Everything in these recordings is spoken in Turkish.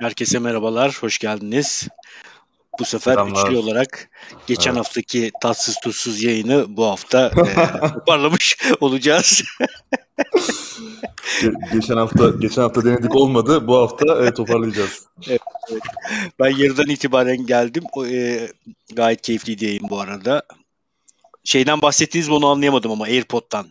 Herkese merhabalar, hoş geldiniz. Bu sefer Selamlar. üçlü olarak geçen evet. haftaki tatsız tuzsuz yayını bu hafta e, toparlamış olacağız. Ge- geçen hafta geçen hafta denedik olmadı. Bu hafta e, toparlayacağız. Evet, evet. Ben yarıdan itibaren geldim. O, e, gayet keyifliydi yayın bu arada. Şeyden bahsettiğiniz onu anlayamadım ama AirPod'dan.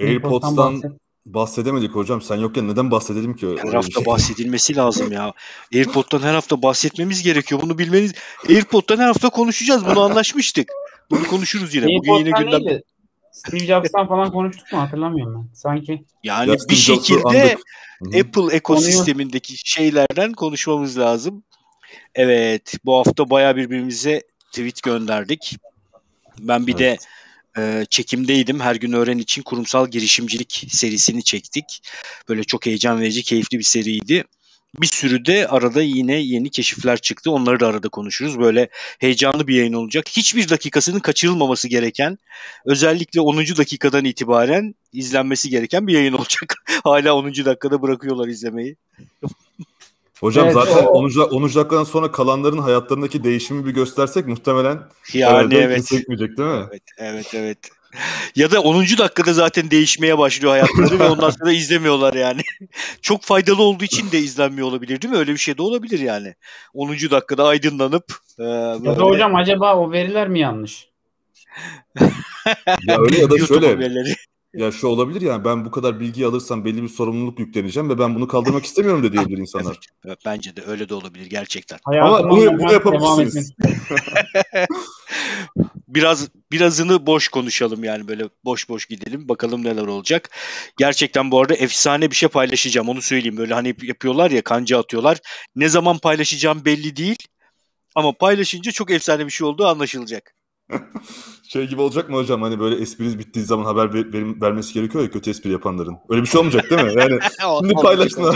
AirPods'tan bahsedemedik hocam. Sen yokken neden bahsedelim ki? Her hafta şey? bahsedilmesi lazım ya. AirPod'dan her hafta bahsetmemiz gerekiyor. Bunu bilmeniz. AirPod'dan her hafta konuşacağız. Bunu anlaşmıştık. Bunu konuşuruz yine. Bugün yine gündem. Neydi? Steve Jobs'tan falan konuştuk mu hatırlamıyorum ben. Sanki. Yani ya bir şekilde Apple ekosistemindeki şeylerden konuşmamız lazım. Evet, bu hafta bayağı birbirimize tweet gönderdik. Ben bir evet. de e, çekimdeydim. Her gün öğren için kurumsal girişimcilik serisini çektik. Böyle çok heyecan verici, keyifli bir seriydi. Bir sürü de arada yine yeni keşifler çıktı. Onları da arada konuşuruz. Böyle heyecanlı bir yayın olacak. Hiçbir dakikasının kaçırılmaması gereken, özellikle 10. dakikadan itibaren izlenmesi gereken bir yayın olacak. Hala 10. dakikada bırakıyorlar izlemeyi. Hocam evet, zaten o... 10. 10. dakikadan sonra kalanların hayatlarındaki değişimi bir göstersek muhtemelen yani evet. gitmeyecek değil mi? Evet, evet, evet. Ya da 10. dakikada zaten değişmeye başlıyor hayatları ve ondan sonra izlemiyorlar yani. Çok faydalı olduğu için de izlenmiyor olabilir değil mi? Öyle bir şey de olabilir yani. 10. dakikada aydınlanıp e, böyle... Ya da hocam acaba o veriler mi yanlış? ya öyle ya da şöyle. Ya şu olabilir yani ben bu kadar bilgi alırsam belli bir sorumluluk yükleneceğim ve ben bunu kaldırmak istemiyorum da diyebilir insanlar. Evet, bence de öyle de olabilir gerçekten. Ama bunu, bunu yapabilirsiniz. biraz birazını boş konuşalım yani böyle boş boş gidelim bakalım neler olacak. Gerçekten bu arada efsane bir şey paylaşacağım onu söyleyeyim. Böyle hani yapıyorlar ya kanca atıyorlar. Ne zaman paylaşacağım belli değil. Ama paylaşınca çok efsane bir şey olduğu anlaşılacak. şey gibi olacak mı hocam hani böyle espriniz bittiği zaman haber ver, ver, vermesi gerekiyor ya kötü espri yapanların. Öyle bir şey olmayacak değil mi? Yani şimdi paylaşma.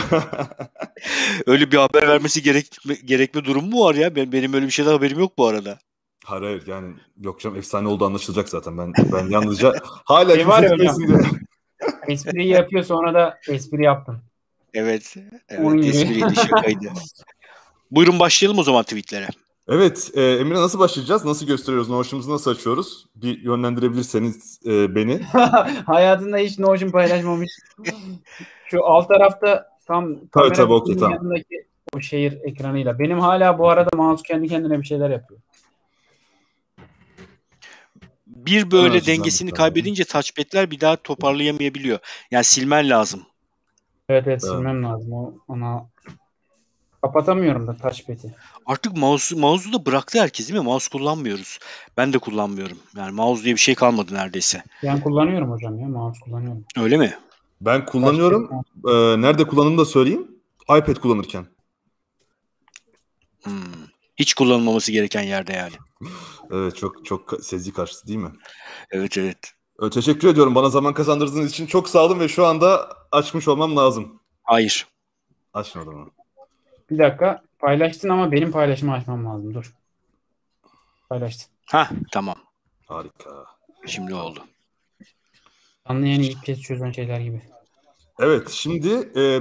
öyle bir haber vermesi gerekme, gerekme durum mu var ya? Ben, benim öyle bir şeyden haberim yok bu arada. Hayır hayır yani yok canım efsane oldu anlaşılacak zaten. Ben ben yalnızca hala şey var ya hocam. Espriyi yapıyor sonra da espri yaptım. Evet. Evet espriydi şakaydı. Buyurun başlayalım o zaman tweetlere. Evet, e, Emre nasıl başlayacağız? Nasıl gösteriyoruz? Notion'umuzu nasıl açıyoruz? Bir yönlendirebilirseniz e, beni. Hayatında hiç Notion paylaşmamış. Şu alt tarafta tam tabii, tabii, okay, tamam. yanındaki o şehir ekranıyla. Benim hala bu arada mouse kendi kendine bir şeyler yapıyor. Bir böyle evet, dengesini kaybedince touchpad'ler bir daha toparlayamayabiliyor. Yani silmen lazım. Evet evet, evet. silmem lazım. O ona Kapatamıyorum da touchpad'i. Artık mouse mouse'u da bıraktı herkes değil mi? Mouse kullanmıyoruz. Ben de kullanmıyorum. Yani mouse diye bir şey kalmadı neredeyse. Ben kullanıyorum hocam ya. Mouse kullanıyorum. Öyle mi? Ben kullanıyorum. Ee, nerede kullandığımı da söyleyeyim. iPad kullanırken. Hmm. Hiç kullanılmaması gereken yerde yani. evet çok çok sezgi karşıtı değil mi? Evet evet. Ee, teşekkür ediyorum. Bana zaman kazandırdığınız için çok sağ olun ve şu anda açmış olmam lazım. Hayır. Açmadım mı? Bir dakika. Paylaştın ama benim paylaşımı açmam lazım. Dur. Paylaştın. Ha tamam. Harika. Şimdi oldu. Anlayan ilk kez çözen şeyler gibi. Evet şimdi e,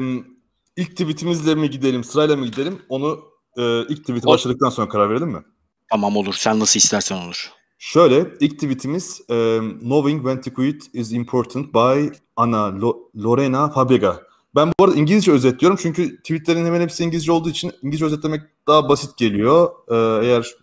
ilk tweetimizle mi gidelim sırayla mı gidelim onu e, ilk tweet'e başladıktan sonra karar verelim mi? Tamam olur. Sen nasıl istersen olur. Şöyle ilk tweetimiz e, Knowing when to quit is important by Ana Lo- Lorena Fabrega. Ben bu arada İngilizce özetliyorum çünkü tweetlerin hemen hepsi İngilizce olduğu için İngilizce özetlemek daha basit geliyor. Ee, eğer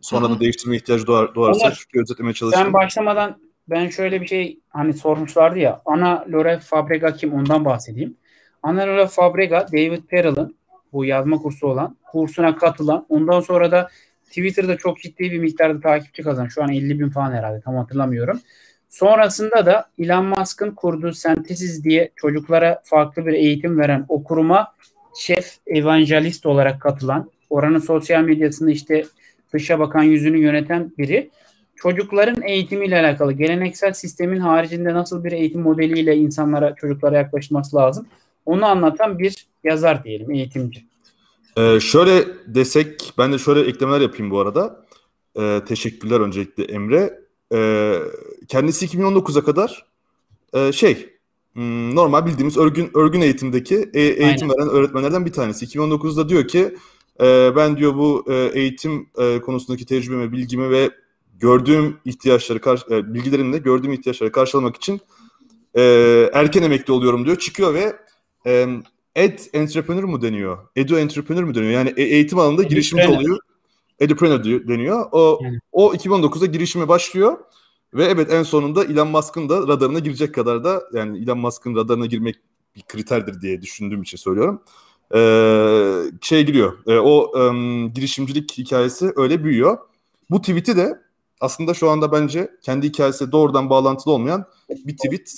sonra da değiştirme ihtiyacı doğar, doğarsa çünkü özetlemeye çalışırım. Ben başlamadan ben şöyle bir şey hani sormuşlardı ya Ana Lore Fabrega kim ondan bahsedeyim. Ana Lore Fabrega David Perel'ın bu yazma kursu olan kursuna katılan ondan sonra da Twitter'da çok ciddi bir miktarda takipçi kazan. Şu an 50 bin falan herhalde tam hatırlamıyorum. Sonrasında da Elon Musk'ın kurduğu Sentesiz diye çocuklara farklı bir eğitim veren o kuruma şef evangelist olarak katılan, oranın sosyal medyasında işte dışa bakan yüzünü yöneten biri. Çocukların eğitimiyle alakalı geleneksel sistemin haricinde nasıl bir eğitim modeliyle insanlara, çocuklara yaklaşması lazım. Onu anlatan bir yazar diyelim, eğitimci. Ee, şöyle desek, ben de şöyle eklemeler yapayım bu arada. Ee, teşekkürler öncelikle Emre e, kendisi 2019'a kadar e, şey hmm, normal bildiğimiz örgün örgün eğitimdeki e, eğitim Aynen. veren öğretmenlerden bir tanesi. 2019'da diyor ki e, ben diyor bu e, eğitim e, konusundaki tecrübemi, bilgimi ve gördüğüm ihtiyaçları, karşı, e, bilgilerimle gördüğüm ihtiyaçları karşılamak için e, erken emekli oluyorum diyor. Çıkıyor ve e, ed entrepreneur mu deniyor? Edu entrepreneur mu deniyor? Yani e, eğitim alanında girişimci oluyor. Edupreneur deniyor. O, yani. o 2019'da girişime başlıyor. Ve evet en sonunda Elon Musk'ın da radarına girecek kadar da yani Elon Musk'ın radarına girmek bir kriterdir diye düşündüğüm için söylüyorum. Ee, şey giriyor. E, o e, girişimcilik hikayesi öyle büyüyor. Bu tweet'i de aslında şu anda bence kendi hikayesi doğrudan bağlantılı olmayan bir tweet.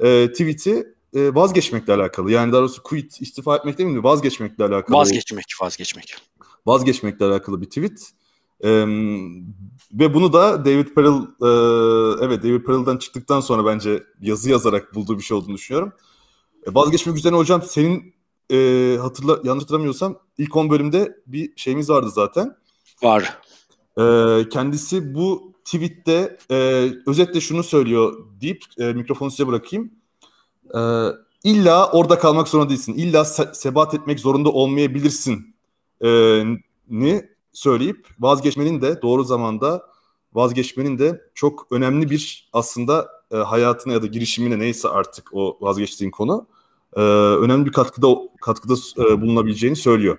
E, tweet'i e, vazgeçmekle alakalı. Yani daha doğrusu quit, istifa etmek değil mi? Vazgeçmekle alakalı. Vazgeçmek, vazgeçmek. Vazgeçmekle alakalı bir tweet. E, ve bunu da David Perel, e, evet David Perel'dan çıktıktan sonra bence yazı yazarak bulduğu bir şey olduğunu düşünüyorum. E, vazgeçmek üzerine hocam senin e, hatırla yanlış hatırlamıyorsam ilk 10 bölümde bir şeyimiz vardı zaten. Var. E, kendisi bu tweette e, özetle şunu söylüyor deyip e, mikrofonu size bırakayım. E, illa orada kalmak zorunda değilsin. İlla se- sebat etmek zorunda olmayabilirsin ni söyleyip vazgeçmenin de doğru zamanda vazgeçmenin de çok önemli bir aslında e, hayatına ya da girişimine neyse artık o vazgeçtiğin konu e, önemli bir katkıda katkıda e, bulunabileceğini söylüyor.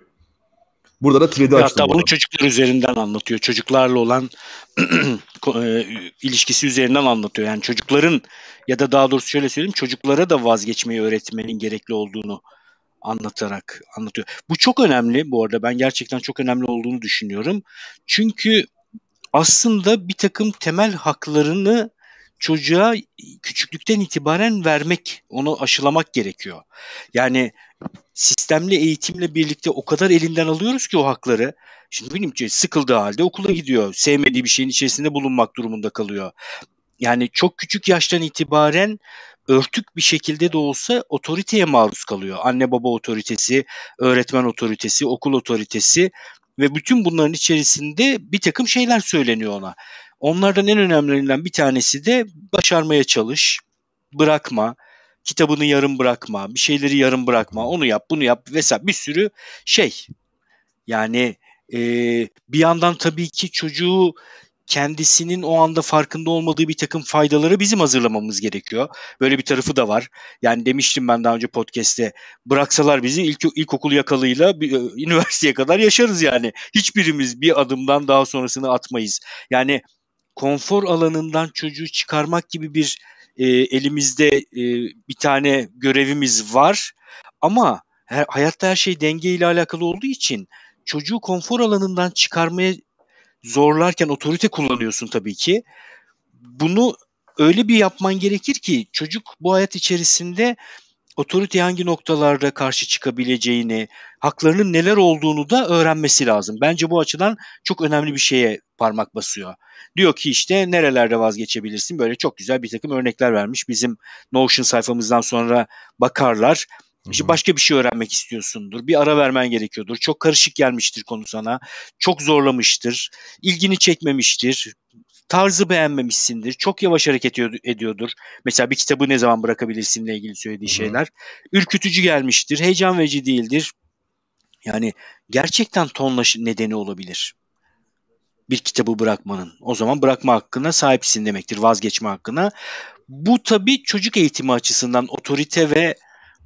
Burada da trade açtım. Hatta bunu çocuklar üzerinden anlatıyor. Çocuklarla olan e, ilişkisi üzerinden anlatıyor. Yani çocukların ya da daha doğrusu şöyle söyleyeyim çocuklara da vazgeçmeyi öğretmenin gerekli olduğunu anlatarak anlatıyor. Bu çok önemli bu arada. Ben gerçekten çok önemli olduğunu düşünüyorum. Çünkü aslında bir takım temel haklarını çocuğa küçüklükten itibaren vermek, onu aşılamak gerekiyor. Yani sistemli eğitimle birlikte o kadar elinden alıyoruz ki o hakları. Şimdi benim sıkıldığı halde okula gidiyor. Sevmediği bir şeyin içerisinde bulunmak durumunda kalıyor. Yani çok küçük yaştan itibaren örtük bir şekilde de olsa otoriteye maruz kalıyor. Anne baba otoritesi, öğretmen otoritesi, okul otoritesi ve bütün bunların içerisinde bir takım şeyler söyleniyor ona. Onlardan en önemlilerinden bir tanesi de başarmaya çalış, bırakma, kitabını yarım bırakma, bir şeyleri yarım bırakma, onu yap, bunu yap vesaire bir sürü şey. Yani e, bir yandan tabii ki çocuğu kendisinin o anda farkında olmadığı bir takım faydaları bizim hazırlamamız gerekiyor. Böyle bir tarafı da var. Yani demiştim ben daha önce podcast'te bıraksalar bizi ilk ilkokul yakalıyla bir, e, üniversiteye kadar yaşarız yani. Hiçbirimiz bir adımdan daha sonrasını atmayız. Yani konfor alanından çocuğu çıkarmak gibi bir e, elimizde e, bir tane görevimiz var. Ama her, hayatta her şey denge ile alakalı olduğu için çocuğu konfor alanından çıkarmaya zorlarken otorite kullanıyorsun tabii ki. Bunu öyle bir yapman gerekir ki çocuk bu hayat içerisinde otorite hangi noktalarda karşı çıkabileceğini, haklarının neler olduğunu da öğrenmesi lazım. Bence bu açıdan çok önemli bir şeye parmak basıyor. Diyor ki işte nerelerde vazgeçebilirsin? Böyle çok güzel bir takım örnekler vermiş. Bizim Notion sayfamızdan sonra bakarlar. İşte başka bir şey öğrenmek istiyorsundur. Bir ara vermen gerekiyordur. Çok karışık gelmiştir konu sana. Çok zorlamıştır. ilgini çekmemiştir. Tarzı beğenmemişsindir. Çok yavaş hareket ediyordur. Mesela bir kitabı ne zaman bırakabilirsinle ilgili söylediği şeyler. Ürkütücü gelmiştir. Heyecan verici değildir. Yani gerçekten tonla nedeni olabilir bir kitabı bırakmanın. O zaman bırakma hakkına sahipsin demektir, vazgeçme hakkına. Bu tabii çocuk eğitimi açısından otorite ve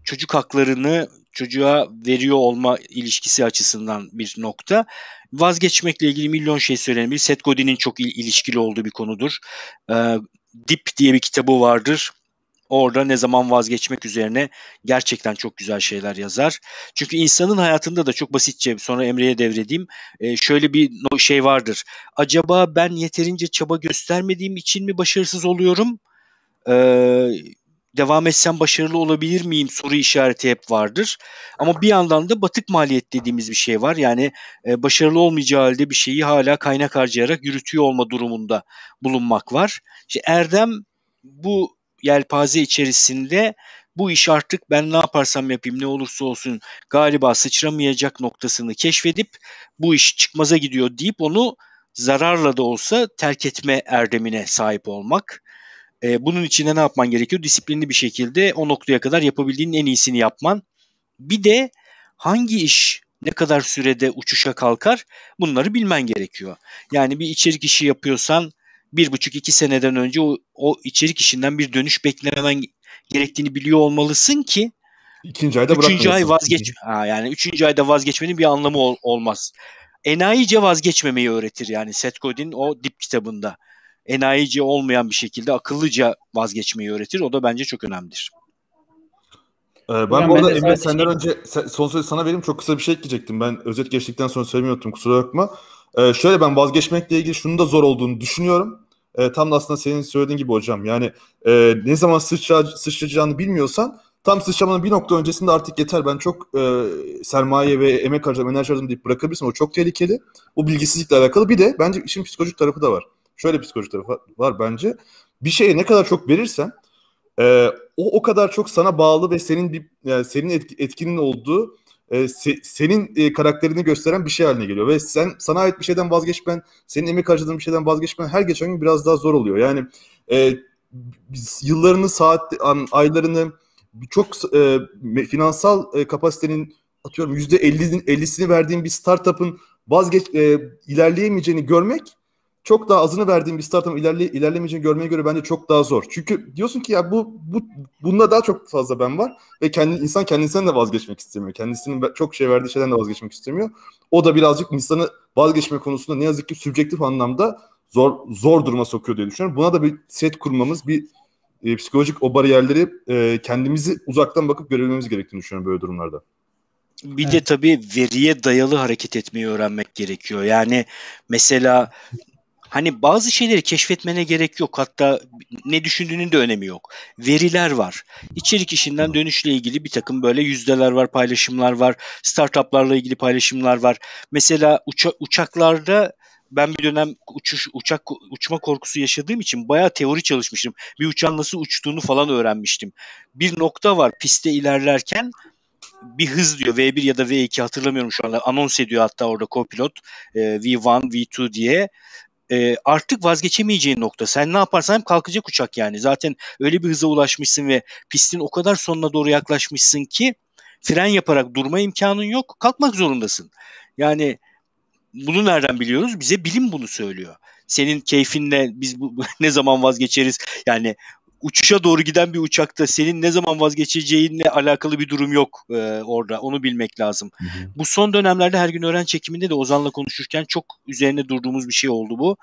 çocuk haklarını çocuğa veriyor olma ilişkisi açısından bir nokta. Vazgeçmekle ilgili milyon şey söylenebilir. Seth Godin'in çok il- ilişkili olduğu bir konudur. Ee, Dip diye bir kitabı vardır. Orada ne zaman vazgeçmek üzerine gerçekten çok güzel şeyler yazar. Çünkü insanın hayatında da çok basitçe sonra Emre'ye devredeyim. E, şöyle bir şey vardır. Acaba ben yeterince çaba göstermediğim için mi başarısız oluyorum? Ee, devam etsem başarılı olabilir miyim soru işareti hep vardır. Ama bir yandan da batık maliyet dediğimiz bir şey var. Yani e, başarılı olmayacağı halde bir şeyi hala kaynak harcayarak yürütüyor olma durumunda bulunmak var. İşte Erdem bu yelpaze içerisinde bu iş artık ben ne yaparsam yapayım ne olursa olsun galiba sıçramayacak noktasını keşfedip bu iş çıkmaza gidiyor deyip onu zararla da olsa terk etme erdemine sahip olmak. E, bunun için de ne yapman gerekiyor? Disiplinli bir şekilde o noktaya kadar yapabildiğin en iyisini yapman. Bir de hangi iş ne kadar sürede uçuşa kalkar bunları bilmen gerekiyor. Yani bir içerik işi yapıyorsan bir buçuk iki seneden önce o, o içerik işinden bir dönüş beklememen gerektiğini biliyor olmalısın ki İkinci ayda Üçüncü ay vazgeç. Ha, yani üçüncü ayda vazgeçmenin bir anlamı ol, olmaz. Enayice vazgeçmemeyi öğretir yani Seth Godin o dip kitabında. Enayice olmayan bir şekilde akıllıca vazgeçmeyi öğretir. O da bence çok önemlidir. Ee, ben Hocam bu arada Emre senden şey... önce son sözü sana vereyim çok kısa bir şey ekleyecektim. Ben özet geçtikten sonra söylemiyordum kusura bakma. Ee, şöyle ben vazgeçmekle ilgili şunun da zor olduğunu düşünüyorum. Ee, tam da aslında senin söylediğin gibi hocam. Yani e, ne zaman sıçra, sıçrayacağını bilmiyorsan tam sıçramanın bir nokta öncesinde artık yeter ben çok e, sermaye ve emek harcadım, enerji harcadım deyip bırakabilirsin. O çok tehlikeli. O bilgisizlikle alakalı. Bir de bence işin psikolojik tarafı da var. Şöyle psikolojik tarafı var bence. Bir şeye ne kadar çok verirsen e, o o kadar çok sana bağlı ve senin bir yani senin etki, etkinin olduğu e, se, senin e, karakterini gösteren bir şey haline geliyor ve sen sana ait bir şeyden vazgeçmen, senin emek harcadığın bir şeyden vazgeçmen her geçen gün biraz daha zor oluyor. Yani e, yıllarını, saat, an, aylarını çok e, finansal e, kapasitenin atıyorum yüzde 50'sini verdiğin bir startup'ın vazgeç e, ilerleyemeyeceğini görmek çok daha azını verdiğin bir startup'ın ilerle, ilerlemeyeceğini görmeye göre bence çok daha zor. Çünkü diyorsun ki ya bu bu bunda daha çok fazla ben var ve kendi insan kendisinden de vazgeçmek istemiyor. Kendisinin çok şey verdiği şeyden de vazgeçmek istemiyor. O da birazcık insanı vazgeçme konusunda ne yazık ki sübjektif anlamda zor zor duruma sokuyor diye düşünüyorum. Buna da bir set kurmamız, bir e, psikolojik o bariyerleri e, kendimizi uzaktan bakıp görebilmemiz gerektiğini düşünüyorum böyle durumlarda. Bir evet. de tabii veriye dayalı hareket etmeyi öğrenmek gerekiyor. Yani mesela hani bazı şeyleri keşfetmene gerek yok. Hatta ne düşündüğünün de önemi yok. Veriler var. İçerik işinden dönüşle ilgili bir takım böyle yüzdeler var, paylaşımlar var. Startuplarla ilgili paylaşımlar var. Mesela uça- uçaklarda ben bir dönem uçuş uçak uçma korkusu yaşadığım için bayağı teori çalışmıştım. Bir uçağın nasıl uçtuğunu falan öğrenmiştim. Bir nokta var pistte ilerlerken bir hız diyor V1 ya da V2 hatırlamıyorum şu anda anons ediyor hatta orada copilot e, V1 V2 diye e, artık vazgeçemeyeceğin nokta. Sen ne yaparsan hep kalkacak uçak yani. Zaten öyle bir hıza ulaşmışsın ve pistin o kadar sonuna doğru yaklaşmışsın ki fren yaparak durma imkanın yok. Kalkmak zorundasın. Yani bunu nereden biliyoruz? Bize bilim bunu söylüyor. Senin keyfinle biz bu, ne zaman vazgeçeriz? Yani uçuşa doğru giden bir uçakta senin ne zaman vazgeçeceğinle alakalı bir durum yok e, orada. Onu bilmek lazım. Hı hı. Bu son dönemlerde her gün öğren çekiminde de Ozan'la konuşurken çok üzerine durduğumuz bir şey oldu bu.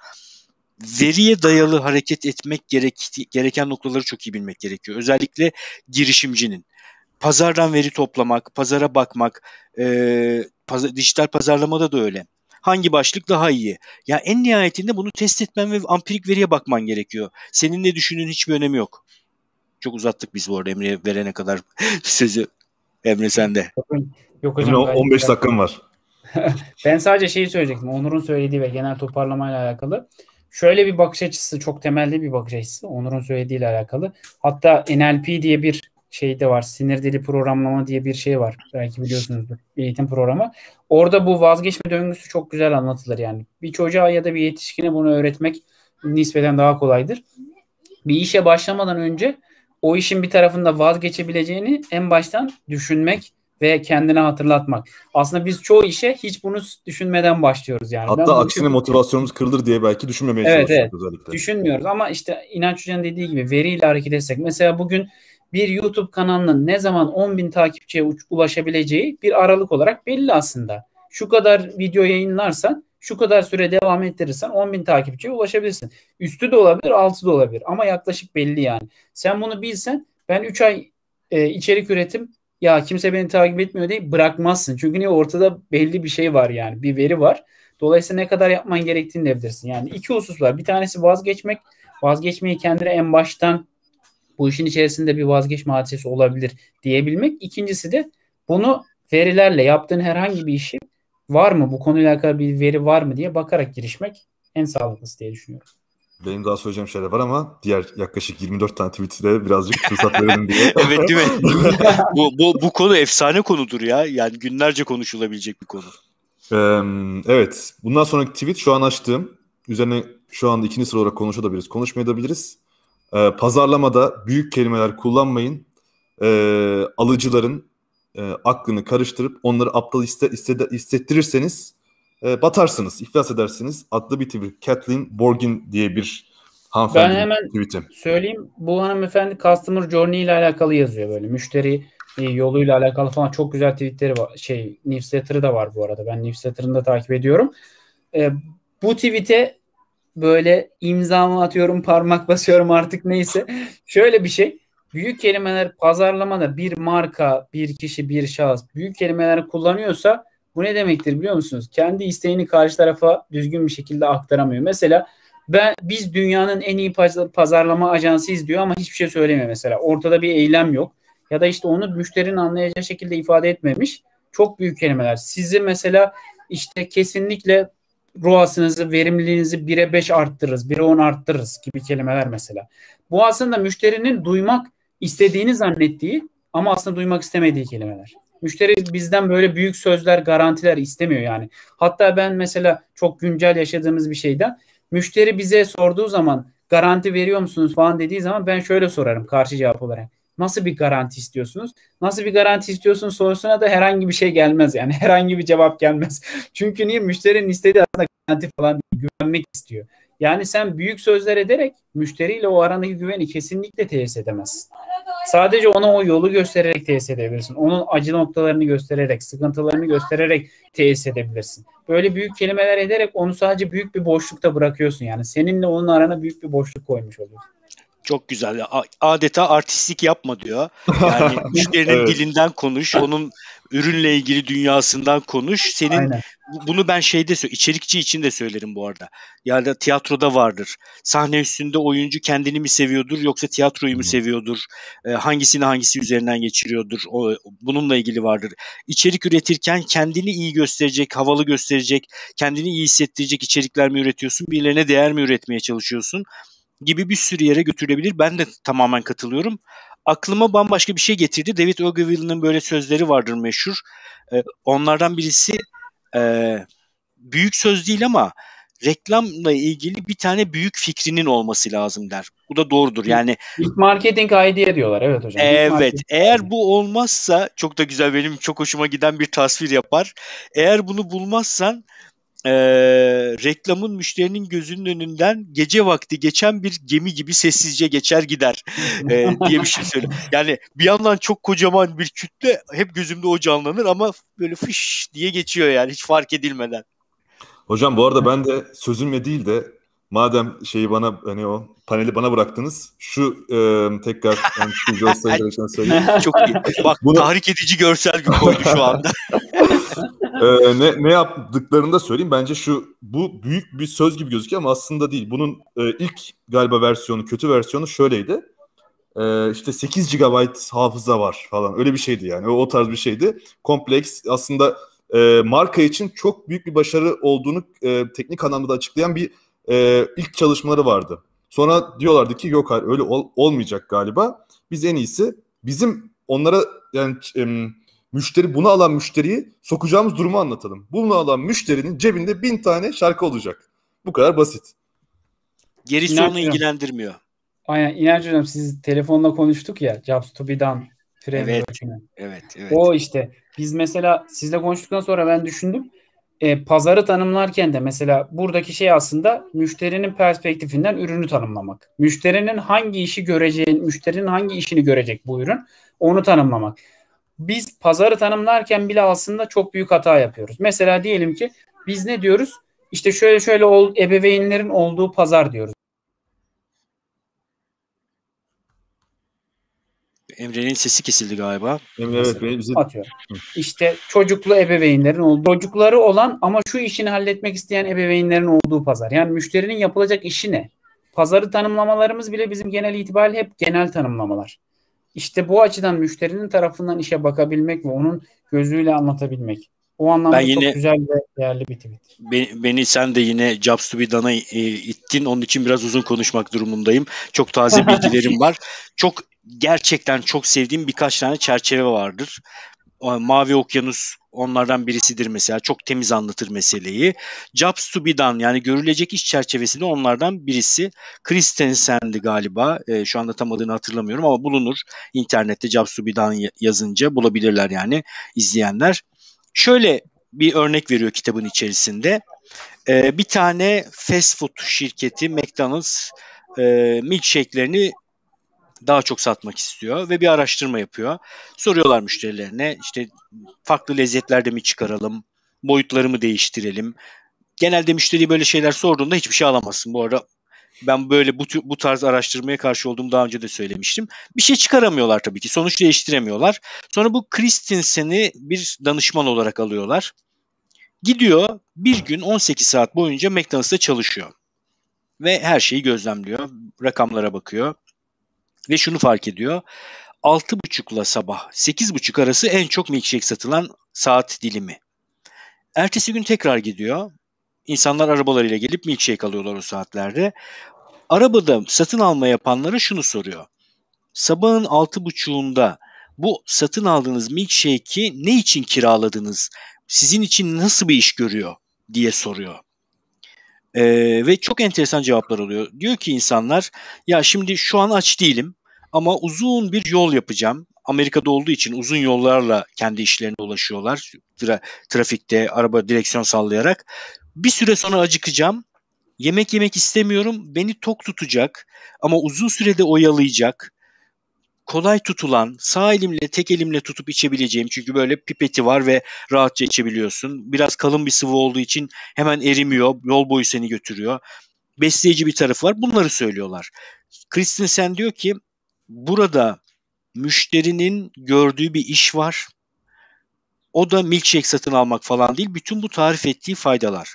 Veriye dayalı hareket etmek gerek, gereken noktaları çok iyi bilmek gerekiyor. Özellikle girişimcinin. Pazardan veri toplamak, pazara bakmak, e, paz- dijital pazarlamada da öyle hangi başlık daha iyi? Ya en nihayetinde bunu test etmen ve ampirik veriye bakman gerekiyor. Senin ne düşündüğün hiçbir önemi yok. Çok uzattık biz bu arada Emre'ye verene kadar sözü. Emre sende. Yok hocam. 15 dakikam var. ben sadece şeyi söyleyecektim. Onur'un söylediği ve genel toparlamayla alakalı. Şöyle bir bakış açısı, çok temelde bir bakış açısı. Onur'un söylediğiyle alakalı. Hatta NLP diye bir şey de var. Sinir dili programlama diye bir şey var. Belki biliyorsunuzdur. Bir eğitim programı. Orada bu vazgeçme döngüsü çok güzel anlatılır yani. Bir çocuğa ya da bir yetişkine bunu öğretmek nispeten daha kolaydır. Bir işe başlamadan önce o işin bir tarafında vazgeçebileceğini en baştan düşünmek ve kendine hatırlatmak. Aslında biz çoğu işe hiç bunu düşünmeden başlıyoruz yani. Hatta ben aksine motivasyonumuz kırılır diye belki düşünmemeye evet, çalışıyoruz evet. özellikle. Düşünmüyoruz ama işte İnanç Hoca'nın dediği gibi veriyle hareket etsek. Mesela bugün bir YouTube kanalının ne zaman 10 bin takipçiye ulaşabileceği bir aralık olarak belli aslında. Şu kadar video yayınlarsan, şu kadar süre devam ettirirsen 10 bin takipçiye ulaşabilirsin. Üstü de olabilir, altı da olabilir ama yaklaşık belli yani. Sen bunu bilsen ben 3 ay e, içerik üretim ya kimse beni takip etmiyor diye bırakmazsın. Çünkü niye ortada belli bir şey var yani bir veri var. Dolayısıyla ne kadar yapman gerektiğini de bilirsin. Yani iki husus var. Bir tanesi vazgeçmek. Vazgeçmeyi kendine en baştan bu işin içerisinde bir vazgeçme hadisesi olabilir diyebilmek. İkincisi de bunu verilerle yaptığın herhangi bir işi var mı bu konuyla alakalı bir veri var mı diye bakarak girişmek en sağlıklısı diye düşünüyorum. Benim daha söyleyeceğim şeyler var ama diğer yaklaşık 24 tane tweet'e birazcık fırsat verelim diye. evet değil mi? bu, bu, bu konu efsane konudur ya. Yani günlerce konuşulabilecek bir konu. Ee, evet. Bundan sonraki tweet şu an açtığım. Üzerine şu anda ikinci sıra olarak konuşabiliriz. Konuşmayabiliriz. E, pazarlamada büyük kelimeler kullanmayın. E, alıcıların e, aklını karıştırıp onları aptal iste, iste, hissettirirseniz e, batarsınız, iflas edersiniz. Adlı bir tweet. Kathleen Borgin diye bir hanımefendi Ben hemen tweet'i. söyleyeyim. Bu hanımefendi Customer Journey ile alakalı yazıyor böyle. Müşteri e, yoluyla alakalı falan çok güzel tweetleri var. Şey newsletter'ı da var bu arada. Ben newsletter'ını da takip ediyorum. E, bu tweet'e böyle imzamı atıyorum, parmak basıyorum artık neyse. Şöyle bir şey. Büyük kelimeler pazarlamada bir marka, bir kişi, bir şahıs büyük kelimeler kullanıyorsa bu ne demektir biliyor musunuz? Kendi isteğini karşı tarafa düzgün bir şekilde aktaramıyor. Mesela ben biz dünyanın en iyi pazarlama ajansıyız diyor ama hiçbir şey söylemiyor mesela. Ortada bir eylem yok. Ya da işte onu müşterinin anlayacağı şekilde ifade etmemiş. Çok büyük kelimeler. Sizi mesela işte kesinlikle ROAS'ınızı, verimliliğinizi 1'e 5 arttırırız, 1'e 10 arttırırız gibi kelimeler mesela. Bu aslında müşterinin duymak istediğini zannettiği ama aslında duymak istemediği kelimeler. Müşteri bizden böyle büyük sözler, garantiler istemiyor yani. Hatta ben mesela çok güncel yaşadığımız bir şeyden müşteri bize sorduğu zaman garanti veriyor musunuz falan dediği zaman ben şöyle sorarım karşı cevap olarak. Nasıl bir garanti istiyorsunuz? Nasıl bir garanti istiyorsunuz sorusuna da herhangi bir şey gelmez yani. Herhangi bir cevap gelmez. Çünkü niye? Müşterinin istediği aslında garanti falan değil, güvenmek istiyor. Yani sen büyük sözler ederek müşteriyle o arandaki güveni kesinlikle tesis edemezsin. Sadece ona o yolu göstererek tesis edebilirsin. Onun acı noktalarını göstererek, sıkıntılarını göstererek tesis edebilirsin. Böyle büyük kelimeler ederek onu sadece büyük bir boşlukta bırakıyorsun. Yani seninle onun arana büyük bir boşluk koymuş oluyorsun. Çok güzel. Adeta artistlik yapma diyor. Yani müşterinin evet. dilinden konuş, onun ürünle ilgili dünyasından konuş. Senin Aynen. bunu ben şeyde içerikçi için de söylerim bu arada. Yani tiyatroda vardır. Sahne üstünde oyuncu kendini mi seviyordur yoksa tiyatroyu mu seviyordur? E, hangisini hangisi üzerinden geçiriyordur? O, bununla ilgili vardır. İçerik üretirken kendini iyi gösterecek, havalı gösterecek, kendini iyi hissettirecek içerikler mi üretiyorsun? Birilerine değer mi üretmeye çalışıyorsun? Gibi bir sürü yere götürülebilir. Ben de tamamen katılıyorum. Aklıma bambaşka bir şey getirdi. David Ogilvy'nin böyle sözleri vardır meşhur. Ee, onlardan birisi e, büyük söz değil ama reklamla ilgili bir tane büyük fikrinin olması lazım der. Bu da doğrudur. Yani ilk marketing idea diyorlar. Evet hocam. Evet. Eğer bu olmazsa çok da güzel benim çok hoşuma giden bir tasvir yapar. Eğer bunu bulmazsan e, reklamın müşterinin gözünün önünden gece vakti geçen bir gemi gibi sessizce geçer gider e, diye bir şey söylüyor. Yani bir yandan çok kocaman bir kütle hep gözümde o canlanır ama böyle fış diye geçiyor yani hiç fark edilmeden. Hocam bu arada ben de sözümle değil de madem şeyi bana hani o paneli bana bıraktınız şu e, tekrar yani söyleyeyim. Çok iyi. Bak Bunu... tahrik edici görsel bir koydu şu anda. ee, ne, ne yaptıklarını da söyleyeyim. Bence şu bu büyük bir söz gibi gözüküyor ama aslında değil. Bunun e, ilk galiba versiyonu, kötü versiyonu şöyleydi. E, işte 8 GB hafıza var falan. Öyle bir şeydi yani. O, o tarz bir şeydi. Kompleks aslında e, marka için çok büyük bir başarı olduğunu e, teknik anlamda da açıklayan bir e, ilk çalışmaları vardı. Sonra diyorlardı ki yok öyle ol, olmayacak galiba. Biz en iyisi bizim onlara yani müşteri bunu alan müşteriyi sokacağımız durumu anlatalım. Bunu alan müşterinin cebinde bin tane şarkı olacak. Bu kadar basit. Gerisi İnanç onu ilgilendirmiyor. Aynen İnanç Hocam siz telefonla konuştuk ya Jobs to be done. Evet, evet, evet. O işte biz mesela sizle konuştuktan sonra ben düşündüm. E, pazarı tanımlarken de mesela buradaki şey aslında müşterinin perspektifinden ürünü tanımlamak. Müşterinin hangi işi göreceğini, müşterinin hangi işini görecek bu ürün onu tanımlamak biz pazarı tanımlarken bile aslında çok büyük hata yapıyoruz. Mesela diyelim ki biz ne diyoruz? İşte şöyle şöyle ol, ebeveynlerin olduğu pazar diyoruz. Emre'nin sesi kesildi galiba. Emre evet benim bizi... Atıyor. İşte çocuklu ebeveynlerin olduğu, çocukları olan ama şu işini halletmek isteyen ebeveynlerin olduğu pazar. Yani müşterinin yapılacak işi ne? Pazarı tanımlamalarımız bile bizim genel itibariyle hep genel tanımlamalar. İşte bu açıdan müşterinin tarafından işe bakabilmek ve onun gözüyle anlatabilmek. O anlamda ben yine, çok güzel ve değerli bir tweet. Beni, beni sen de yine Jobs to be Done'a e, ittin. Onun için biraz uzun konuşmak durumundayım. Çok taze bilgilerim var. Çok gerçekten çok sevdiğim birkaç tane çerçeve vardır. Mavi Okyanus onlardan birisidir mesela. Çok temiz anlatır meseleyi. Jobs to be done yani görülecek iş çerçevesinde onlardan birisi. Christensen'di galiba. E, şu anda tam adını hatırlamıyorum ama bulunur. internette Jobs to be done yazınca bulabilirler yani izleyenler. Şöyle bir örnek veriyor kitabın içerisinde. E, bir tane fast food şirketi McDonald's e, milkshake'lerini daha çok satmak istiyor ve bir araştırma yapıyor. Soruyorlar müşterilerine işte farklı lezzetlerde mi çıkaralım, boyutları mı değiştirelim. Genelde müşteri böyle şeyler sorduğunda hiçbir şey alamazsın. Bu arada ben böyle bu, bu tarz araştırmaya karşı olduğumu daha önce de söylemiştim. Bir şey çıkaramıyorlar tabii ki. Sonuç değiştiremiyorlar. Sonra bu Christensen'i bir danışman olarak alıyorlar. Gidiyor bir gün 18 saat boyunca McDonald's'ta çalışıyor. Ve her şeyi gözlemliyor. Rakamlara bakıyor. Ve şunu fark ediyor. 6.30 sabah 8.30 arası en çok milkshake satılan saat dilimi. Ertesi gün tekrar gidiyor. İnsanlar arabalarıyla gelip milkshake alıyorlar o saatlerde. Arabada satın alma yapanlara şunu soruyor. Sabahın 6.30'unda bu satın aldığınız milkshake'i ne için kiraladınız? Sizin için nasıl bir iş görüyor diye soruyor. Ee, ve çok enteresan cevaplar oluyor. Diyor ki insanlar ya şimdi şu an aç değilim ama uzun bir yol yapacağım. Amerika'da olduğu için uzun yollarla kendi işlerine ulaşıyorlar. Tra- trafikte araba direksiyon sallayarak. Bir süre sonra acıkacağım. Yemek yemek istemiyorum. Beni tok tutacak ama uzun sürede oyalayacak. Kolay tutulan, sağ elimle tek elimle tutup içebileceğim. Çünkü böyle pipeti var ve rahatça içebiliyorsun. Biraz kalın bir sıvı olduğu için hemen erimiyor. Yol boyu seni götürüyor. Besleyici bir tarafı var. Bunları söylüyorlar. Christensen diyor ki burada müşterinin gördüğü bir iş var. O da milkshake satın almak falan değil. Bütün bu tarif ettiği faydalar.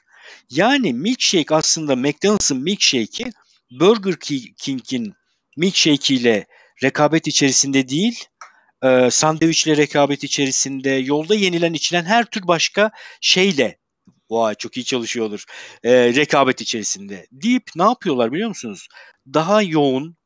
Yani milkshake aslında McDonald's'ın milkshake'i Burger King'in milkshake ile rekabet içerisinde değil, e, sandviçle rekabet içerisinde, yolda yenilen içilen her tür başka şeyle Vay çok iyi çalışıyordur. E, rekabet içerisinde. Deyip ne yapıyorlar biliyor musunuz? Daha yoğun,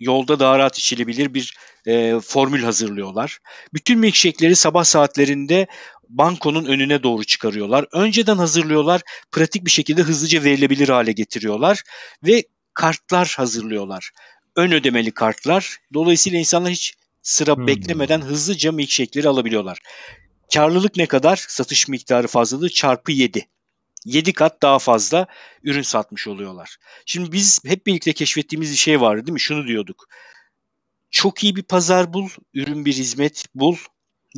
yolda daha rahat içilebilir bir e, formül hazırlıyorlar. Bütün milkshake'leri sabah saatlerinde bankonun önüne doğru çıkarıyorlar. Önceden hazırlıyorlar, pratik bir şekilde hızlıca verilebilir hale getiriyorlar ve kartlar hazırlıyorlar. Ön ödemeli kartlar. Dolayısıyla insanlar hiç sıra hmm. beklemeden hızlıca milkshake'leri alabiliyorlar. Karlılık ne kadar? Satış miktarı fazlalığı çarpı 7. 7 kat daha fazla ürün satmış oluyorlar. Şimdi biz hep birlikte keşfettiğimiz bir şey vardı değil mi? Şunu diyorduk. Çok iyi bir pazar bul, ürün bir hizmet bul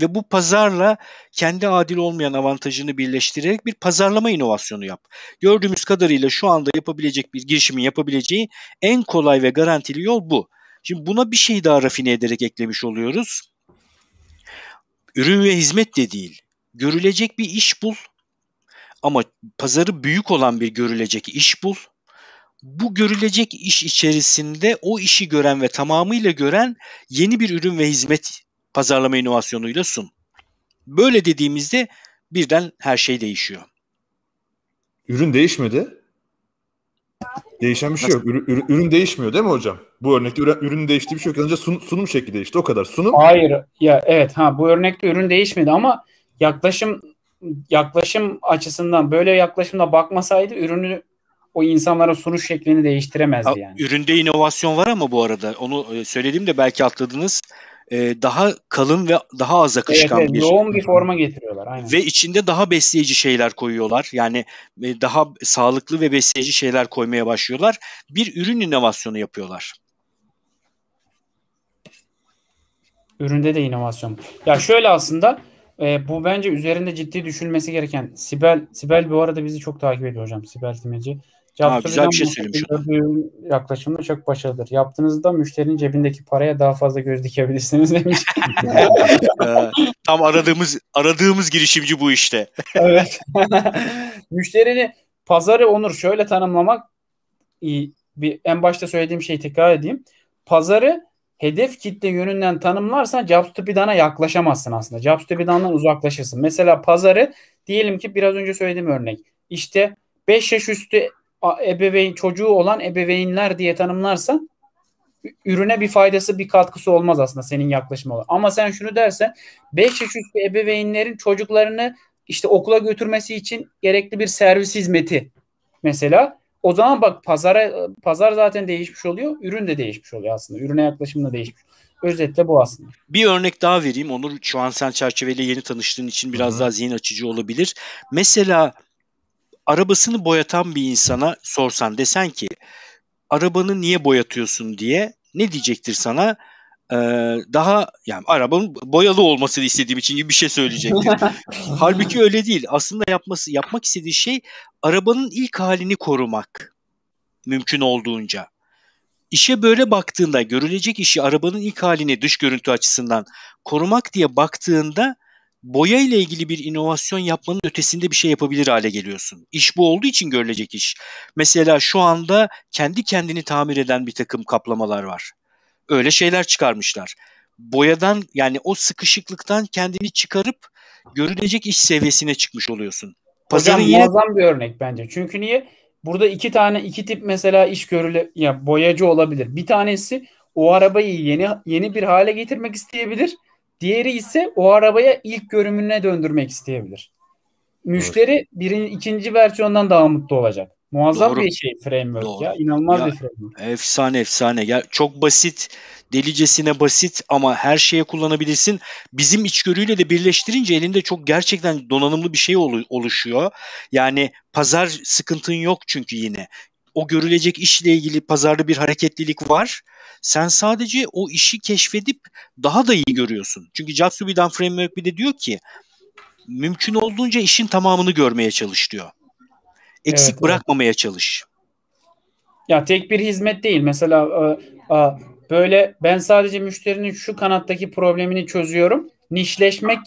ve bu pazarla kendi adil olmayan avantajını birleştirerek bir pazarlama inovasyonu yap. Gördüğümüz kadarıyla şu anda yapabilecek bir girişimin yapabileceği en kolay ve garantili yol bu. Şimdi buna bir şey daha rafine ederek eklemiş oluyoruz. Ürün ve hizmet de değil. Görülecek bir iş bul ama pazarı büyük olan bir görülecek iş bul. Bu görülecek iş içerisinde o işi gören ve tamamıyla gören yeni bir ürün ve hizmet pazarlama inovasyonuyla sun. Böyle dediğimizde birden her şey değişiyor. Ürün değişmedi. Değişen bir şey yok. Ürün, ürün değişmiyor değil mi hocam? Bu örnekte ürün, ürünün değiştiği bir şey yok. Yalnızca sun, sunum şekli değişti. O kadar. Sunum. Hayır. Ya evet ha bu örnekte ürün değişmedi ama yaklaşım yaklaşım açısından böyle yaklaşımda bakmasaydı ürünü o insanlara sunuş şeklini değiştiremezdi yani. Üründe inovasyon var ama bu arada onu e, söylediğimde belki atladınız. Ee, daha kalın ve daha az akışkan evet, evet, bir yoğun bir forma getiriyorlar. Aynen. Ve içinde daha besleyici şeyler koyuyorlar. Yani e, daha sağlıklı ve besleyici şeyler koymaya başlıyorlar. Bir ürün inovasyonu yapıyorlar. Üründe de inovasyon. Ya şöyle aslında e, bu bence üzerinde ciddi düşünmesi gereken. Sibel Sibel bu arada bizi çok takip ediyor hocam. Sibel Timeci. Aa, güzel bir şey söylemiş. Yaklaşımda çok başarılıdır. Yaptığınızda müşterinin cebindeki paraya daha fazla göz dikebilirsiniz demiş. Ee, tam aradığımız aradığımız girişimci bu işte. evet. Müşterini pazarı Onur şöyle tanımlamak iyi. Bir, en başta söylediğim şeyi tekrar edeyim. Pazarı hedef kitle yönünden tanımlarsan Jobs to be done'a yaklaşamazsın aslında. Jobs to be done'dan uzaklaşırsın. Mesela pazarı diyelim ki biraz önce söylediğim örnek. İşte 5 yaş üstü ebeveyn çocuğu olan ebeveynler diye tanımlarsan ürüne bir faydası bir katkısı olmaz aslında senin yaklaşımı olarak. Ama sen şunu dersen 5 yaş üstü ebeveynlerin çocuklarını işte okula götürmesi için gerekli bir servis hizmeti mesela o zaman bak pazara pazar zaten değişmiş oluyor. Ürün de değişmiş oluyor aslında. Ürüne yaklaşım da değişmiş. Özetle bu aslında. Bir örnek daha vereyim. Onur şu an sen çerçeveyle yeni tanıştığın için biraz Hı-hı. daha zihin açıcı olabilir. Mesela arabasını boyatan bir insana sorsan desen ki arabanı niye boyatıyorsun diye ne diyecektir sana? Ee, daha yani arabanın boyalı olmasını istediğim için gibi bir şey söyleyecektir. Halbuki öyle değil. Aslında yapması yapmak istediği şey arabanın ilk halini korumak. Mümkün olduğunca. İşe böyle baktığında görülecek işi arabanın ilk halini dış görüntü açısından korumak diye baktığında boya ile ilgili bir inovasyon yapmanın ötesinde bir şey yapabilir hale geliyorsun. İş bu olduğu için görülecek iş. Mesela şu anda kendi kendini tamir eden bir takım kaplamalar var. Öyle şeyler çıkarmışlar. Boyadan yani o sıkışıklıktan kendini çıkarıp görülecek iş seviyesine çıkmış oluyorsun. Pazarın Hocam yine... muazzam bir örnek bence. Çünkü niye? Burada iki tane iki tip mesela iş görüle ya boyacı olabilir. Bir tanesi o arabayı yeni yeni bir hale getirmek isteyebilir. Diğeri ise o arabaya ilk görünümüne döndürmek isteyebilir. Müşteri evet. birinci, ikinci versiyondan daha mutlu olacak. Muazzam Doğru. bir şey framework Doğru. ya. İnanılmaz ya, bir framework. Efsane efsane. Ya çok basit, delicesine basit ama her şeye kullanabilirsin. Bizim içgörüyle de birleştirince elinde çok gerçekten donanımlı bir şey oluşuyor. Yani pazar sıkıntın yok çünkü yine. O görülecek işle ilgili pazarda bir hareketlilik var. Sen sadece o işi keşfedip daha da iyi görüyorsun. Çünkü Jatsubi'den Framework bir de diyor ki mümkün olduğunca işin tamamını görmeye çalış diyor. Eksik evet, bırakmamaya evet. çalış. Ya tek bir hizmet değil. Mesela e, e, böyle ben sadece müşterinin şu kanattaki problemini çözüyorum. Nişleşmek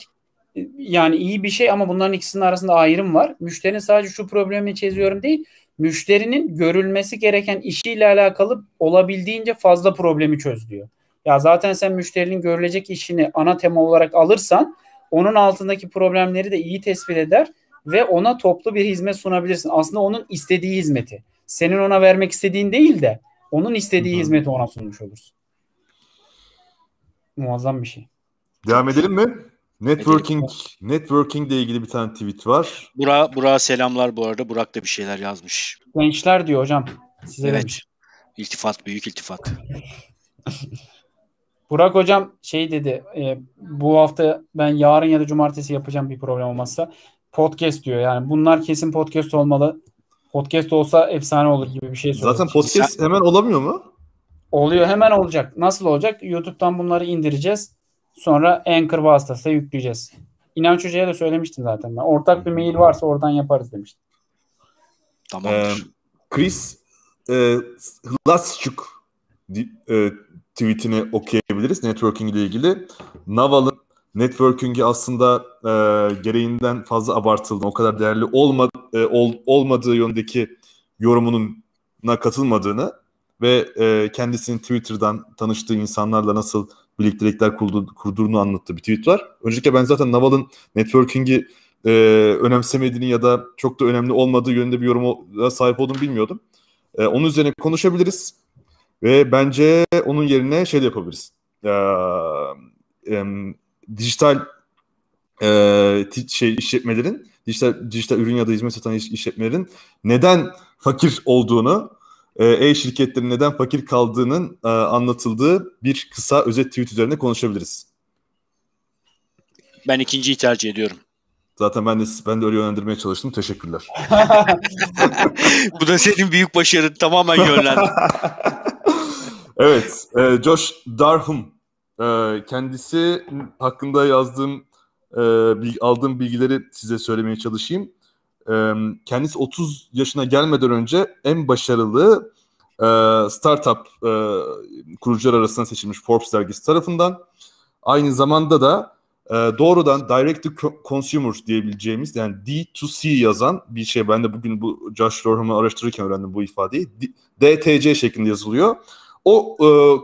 e, yani iyi bir şey ama bunların ikisinin arasında ayrım var. Müşterinin sadece şu problemini çözüyorum değil müşterinin görülmesi gereken işiyle alakalı olabildiğince fazla problemi çöz diyor. Ya zaten sen müşterinin görülecek işini ana tema olarak alırsan onun altındaki problemleri de iyi tespit eder ve ona toplu bir hizmet sunabilirsin. Aslında onun istediği hizmeti. Senin ona vermek istediğin değil de onun istediği Hı-hı. hizmeti ona sunmuş olursun. Muazzam bir şey. Devam edelim mi? Networking networking ile ilgili bir tane tweet var. Burak Burak selamlar bu arada. Burak da bir şeyler yazmış. Gençler diyor hocam. Size evet. Demiş. İltifat büyük iltifat. Burak hocam şey dedi. E, bu hafta ben yarın ya da cumartesi yapacağım bir program olmazsa podcast diyor. Yani bunlar kesin podcast olmalı. Podcast olsa efsane olur gibi bir şey söylüyor. Zaten podcast Sen... hemen olamıyor mu? Oluyor hemen olacak. Nasıl olacak? YouTube'dan bunları indireceğiz. Sonra Anchor vasıtasıyla yükleyeceğiz. İnanç Hoca'ya da söylemiştim zaten ben. Ortak bir mail varsa oradan yaparız demiştim. Tamam. Ee, Chris e, Hlaschuk e, tweetini okuyabiliriz networking ile ilgili. Naval'ın networking'i aslında e, gereğinden fazla abartıldığını, o kadar değerli olma, e, ol, olmadığı yönündeki yorumunun katılmadığını ve e, kendisinin Twitter'dan tanıştığı insanlarla nasıl birliktelikler kurdu, kurduğunu anlattığı bir tweet var. Öncelikle ben zaten Naval'ın networking'i e, önemsemediğini ya da çok da önemli olmadığı yönünde bir yoruma sahip olduğunu bilmiyordum. E, onun üzerine konuşabiliriz ve bence onun yerine şey de yapabiliriz. E, e, dijital e, şey işletmelerin, dijital, dijital ürün ya da hizmet satan işletmelerin neden fakir olduğunu e-şirketlerin neden fakir kaldığının e, anlatıldığı bir kısa özet tweet üzerine konuşabiliriz. Ben ikinciyi tercih ediyorum. Zaten ben de ben de öyle yönlendirmeye çalıştım. Teşekkürler. Bu da senin büyük başarın. Tamamen yönlendim. evet. E, Josh Darham e, kendisi hakkında yazdığım e, aldığım bilgileri size söylemeye çalışayım kendisi 30 yaşına gelmeden önce en başarılı e, startup e, kurucular arasında seçilmiş Forbes dergisi tarafından. Aynı zamanda da e, doğrudan direct to consumer diyebileceğimiz yani D2C yazan bir şey. Ben de bugün bu Josh Dorham'ı araştırırken öğrendim bu ifadeyi. DTC şeklinde yazılıyor. O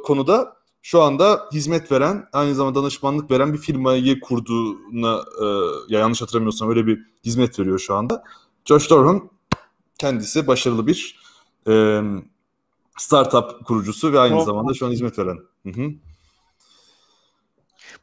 konuda şu anda hizmet veren, aynı zamanda danışmanlık veren bir firmayı kurduğuna, e, ya yanlış hatırlamıyorsam öyle bir hizmet veriyor şu anda. Josh Dorhan kendisi başarılı bir e, startup kurucusu ve aynı zamanda şu an hizmet veren. Hı hı.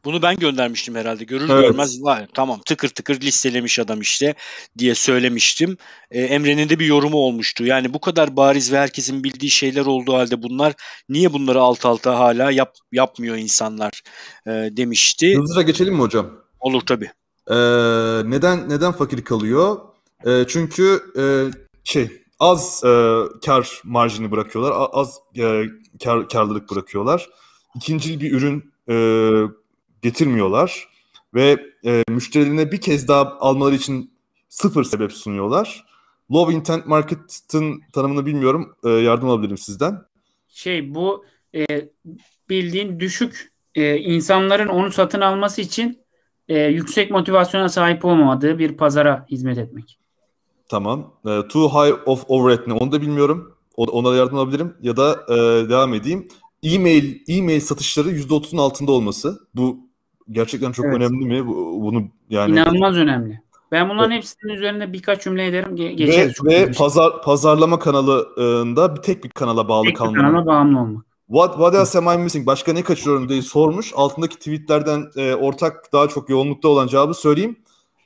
Bunu ben göndermiştim herhalde. Görür evet. görmez var. Tamam tıkır tıkır listelemiş adam işte diye söylemiştim. Ee, Emre'nin de bir yorumu olmuştu. Yani bu kadar bariz ve herkesin bildiği şeyler olduğu halde bunlar niye bunları alt alta hala yap, yapmıyor insanlar e, demişti. Hızlıca geçelim mi hocam? Olur tabii. Ee, neden neden fakir kalıyor? Ee, çünkü e, şey az e, kar marjini bırakıyorlar. Az e, kar karlılık bırakıyorlar. İkinci bir ürün e, getirmiyorlar ve e, müşterilerine bir kez daha almaları için sıfır sebep sunuyorlar. Low intent market'ın tanımını bilmiyorum. E, yardım alabilirim sizden. Şey bu e, bildiğin düşük e, insanların onu satın alması için e, yüksek motivasyona sahip olmadığı bir pazara hizmet etmek. Tamam. E, too high of overhead ne onu da bilmiyorum. O, ona da yardım alabilirim. Ya da e, devam edeyim. E-mail e-mail satışları %30'un altında olması. Bu gerçekten çok evet. önemli mi? Bunu yani inanılmaz önemli. Ben bunların evet. hepsinin üzerine birkaç cümle ederim. Ge- geçeriz. Ve, ve pazar pazarlama kanalında bir tek bir kanala bağlı tek kalmak. Tek kanala bağımlı olmak. What, what else am I missing? Başka ne kaçırıyorum diye sormuş. Altındaki tweetlerden e, ortak daha çok yoğunlukta olan cevabı söyleyeyim.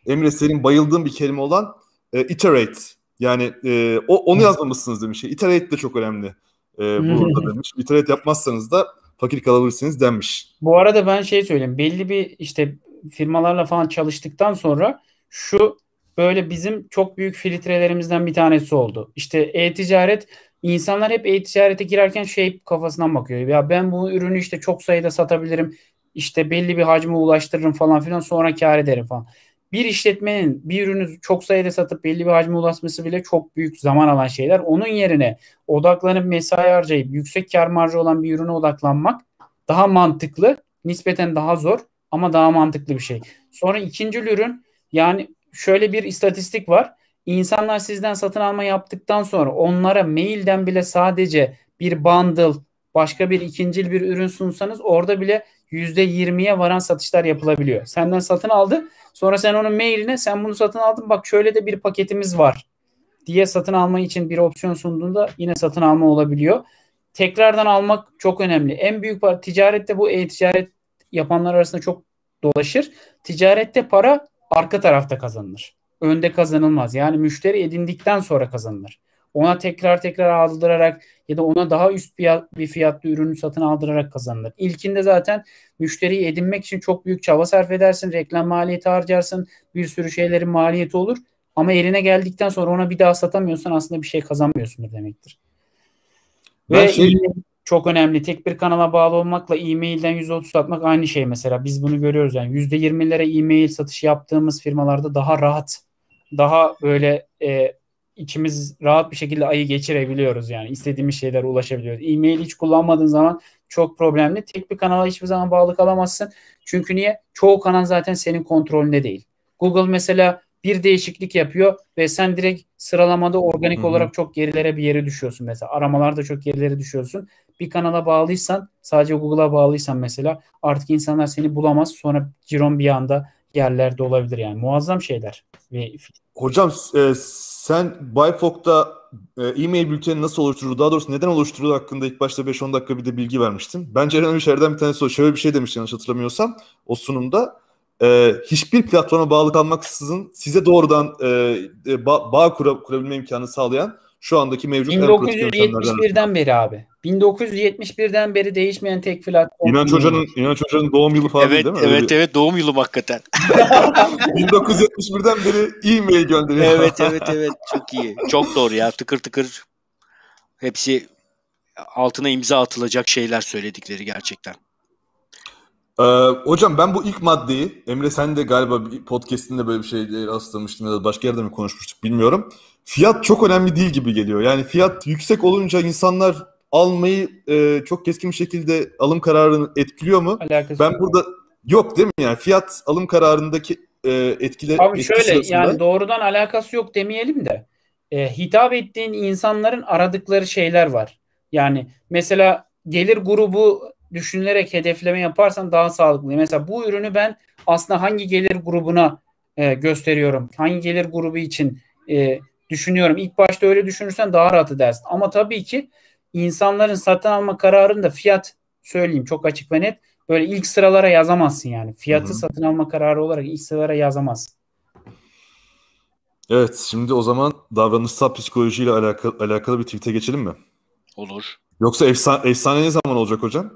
Emre senin bayıldığın bir kelime olan e, iterate. Yani e, o, onu yazmamışsınız demiş. Iterate de çok önemli. E, burada demiş. Iterate yapmazsanız da fakir kalabilirsiniz denmiş. Bu arada ben şey söyleyeyim. Belli bir işte firmalarla falan çalıştıktan sonra şu böyle bizim çok büyük filtrelerimizden bir tanesi oldu. İşte e-ticaret insanlar hep e-ticarete girerken şey kafasından bakıyor. Ya ben bu ürünü işte çok sayıda satabilirim. İşte belli bir hacme ulaştırırım falan filan sonra kar ederim falan. Bir işletmenin bir ürünü çok sayıda satıp belli bir hacme ulaşması bile çok büyük zaman alan şeyler. Onun yerine odaklanıp mesai harcayıp yüksek kar marjı olan bir ürüne odaklanmak daha mantıklı, nispeten daha zor ama daha mantıklı bir şey. Sonra ikinci ürün yani şöyle bir istatistik var. İnsanlar sizden satın alma yaptıktan sonra onlara mailden bile sadece bir bundle, başka bir ikincil bir ürün sunsanız orada bile %20'ye varan satışlar yapılabiliyor. Senden satın aldı. Sonra sen onun mailine sen bunu satın aldın bak şöyle de bir paketimiz var diye satın alma için bir opsiyon sunduğunda yine satın alma olabiliyor. Tekrardan almak çok önemli. En büyük para ticarette bu e-ticaret yapanlar arasında çok dolaşır. Ticarette para arka tarafta kazanılır. Önde kazanılmaz. Yani müşteri edindikten sonra kazanılır. Ona tekrar tekrar aldırarak ya da ona daha üst bir, bir fiyatlı ürünü satın aldırarak kazanılır. İlkinde zaten müşteriyi edinmek için çok büyük çaba sarf edersin. Reklam maliyeti harcarsın. Bir sürü şeylerin maliyeti olur. Ama eline geldikten sonra ona bir daha satamıyorsan aslında bir şey kazanmıyorsundur demektir. Ben Ve şey... çok önemli. Tek bir kanala bağlı olmakla e-mailden %30 satmak aynı şey mesela. Biz bunu görüyoruz yani. %20'lere e-mail satışı yaptığımız firmalarda daha rahat, daha böyle e, içimiz rahat bir şekilde ayı geçirebiliyoruz yani. istediğimiz şeylere ulaşabiliyoruz. E-mail hiç kullanmadığın zaman çok problemli. Tek bir kanala hiçbir zaman bağlı kalamazsın. Çünkü niye? Çoğu kanal zaten senin kontrolünde değil. Google mesela bir değişiklik yapıyor ve sen direkt sıralamada organik Hı-hı. olarak çok gerilere bir yere düşüyorsun mesela. Aramalarda çok gerilere düşüyorsun. Bir kanala bağlıysan, sadece Google'a bağlıysan mesela artık insanlar seni bulamaz. Sonra ciron bir anda yerlerde olabilir yani. Muazzam şeyler. Ve Hocam e, sen Bayfok'ta e, e-mail bülteni nasıl oluşturulur, daha doğrusu neden oluşturulur hakkında ilk başta 5-10 dakika bir de bilgi vermiştin. Bence en önemli şeylerden bir tanesi o. Şöyle bir şey demiştin yanlış hatırlamıyorsam o sunumda. E, hiçbir platforma bağlı kalmaksızın size doğrudan e, e bağ, bağ kura, kurabilme imkanı sağlayan şu andaki mevcut 1971'den beri abi. 1971'den beri değişmeyen tek platform. İnanç Hoca'nın İnanç Hoca'nın doğum yılı falan evet, değil mi? Evet evet doğum yılı hakikaten. 1971'den beri e-mail gönderiyor. Evet evet evet çok iyi. Çok doğru ya tıkır tıkır hepsi altına imza atılacak şeyler söyledikleri gerçekten. Ee, hocam ben bu ilk maddeyi Emre sen de galiba bir podcast'inde böyle bir şey rastlamıştın ya da başka yerde mi konuşmuştuk bilmiyorum. Fiyat çok önemli değil gibi geliyor. Yani fiyat yüksek olunca insanlar almayı e, çok keskin bir şekilde alım kararını etkiliyor mu? Alakası ben yok. burada yok değil mi yani fiyat alım kararındaki e, etkileri Abi şöyle sırasında... yani doğrudan alakası yok demeyelim de e, hitap ettiğin insanların aradıkları şeyler var. Yani mesela gelir grubu düşünülerek hedefleme yaparsan daha sağlıklı. Mesela bu ürünü ben aslında hangi gelir grubuna e, gösteriyorum? Hangi gelir grubu için e, düşünüyorum? İlk başta öyle düşünürsen daha rahat edersin. Ama tabii ki insanların satın alma kararında fiyat söyleyeyim çok açık ve net. Böyle ilk sıralara yazamazsın yani. Fiyatı Hı-hı. satın alma kararı olarak ilk sıralara yazamazsın. Evet şimdi o zaman davranışsal psikolojiyle alakalı, alakalı bir tweet'e geçelim mi? Olur. Yoksa efsane, efsane ne zaman olacak hocam?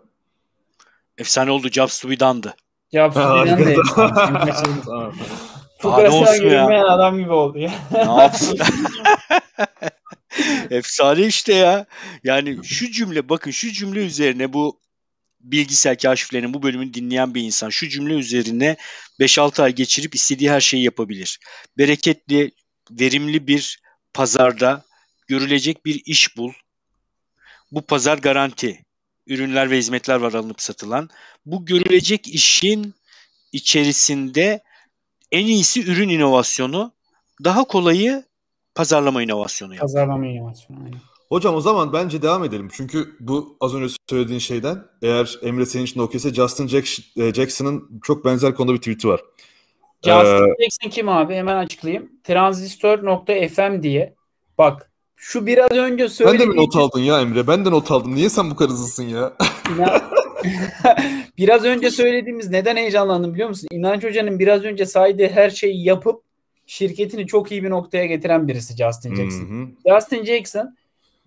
Efsane oldu. Jobs to be done'dı. Jobs to be done'dı. Olsun ya. adam gibi oldu ya. ne yapsın? Efsane işte ya. Yani şu cümle bakın şu cümle üzerine bu bilgisayar kaşiflerinin bu bölümünü dinleyen bir insan şu cümle üzerine 5-6 ay geçirip istediği her şeyi yapabilir. Bereketli, verimli bir pazarda görülecek bir iş bul. Bu pazar garanti. Ürünler ve hizmetler var alınıp satılan. Bu görülecek işin içerisinde en iyisi ürün inovasyonu, daha kolayı pazarlama inovasyonu. Yapmak. Pazarlama inovasyonu. Aynen. Hocam o zaman bence devam edelim. Çünkü bu az önce söylediğin şeyden eğer Emre senin için okeyse Justin e, Jackson'ın çok benzer konuda bir tweet'i var. Justin ee, Jackson kim abi? Hemen açıklayayım. Transistor.fm diye. Bak şu biraz önce söylediğim... Ben de mi not aldın ya Emre? Ben de not aldım. Niye sen bu kadar hızlısın ya? biraz önce söylediğimiz neden heyecanlandım biliyor musun? İnanç Hoca'nın biraz önce saydığı her şeyi yapıp şirketini çok iyi bir noktaya getiren birisi Justin Jackson. Hı hı. Justin Jackson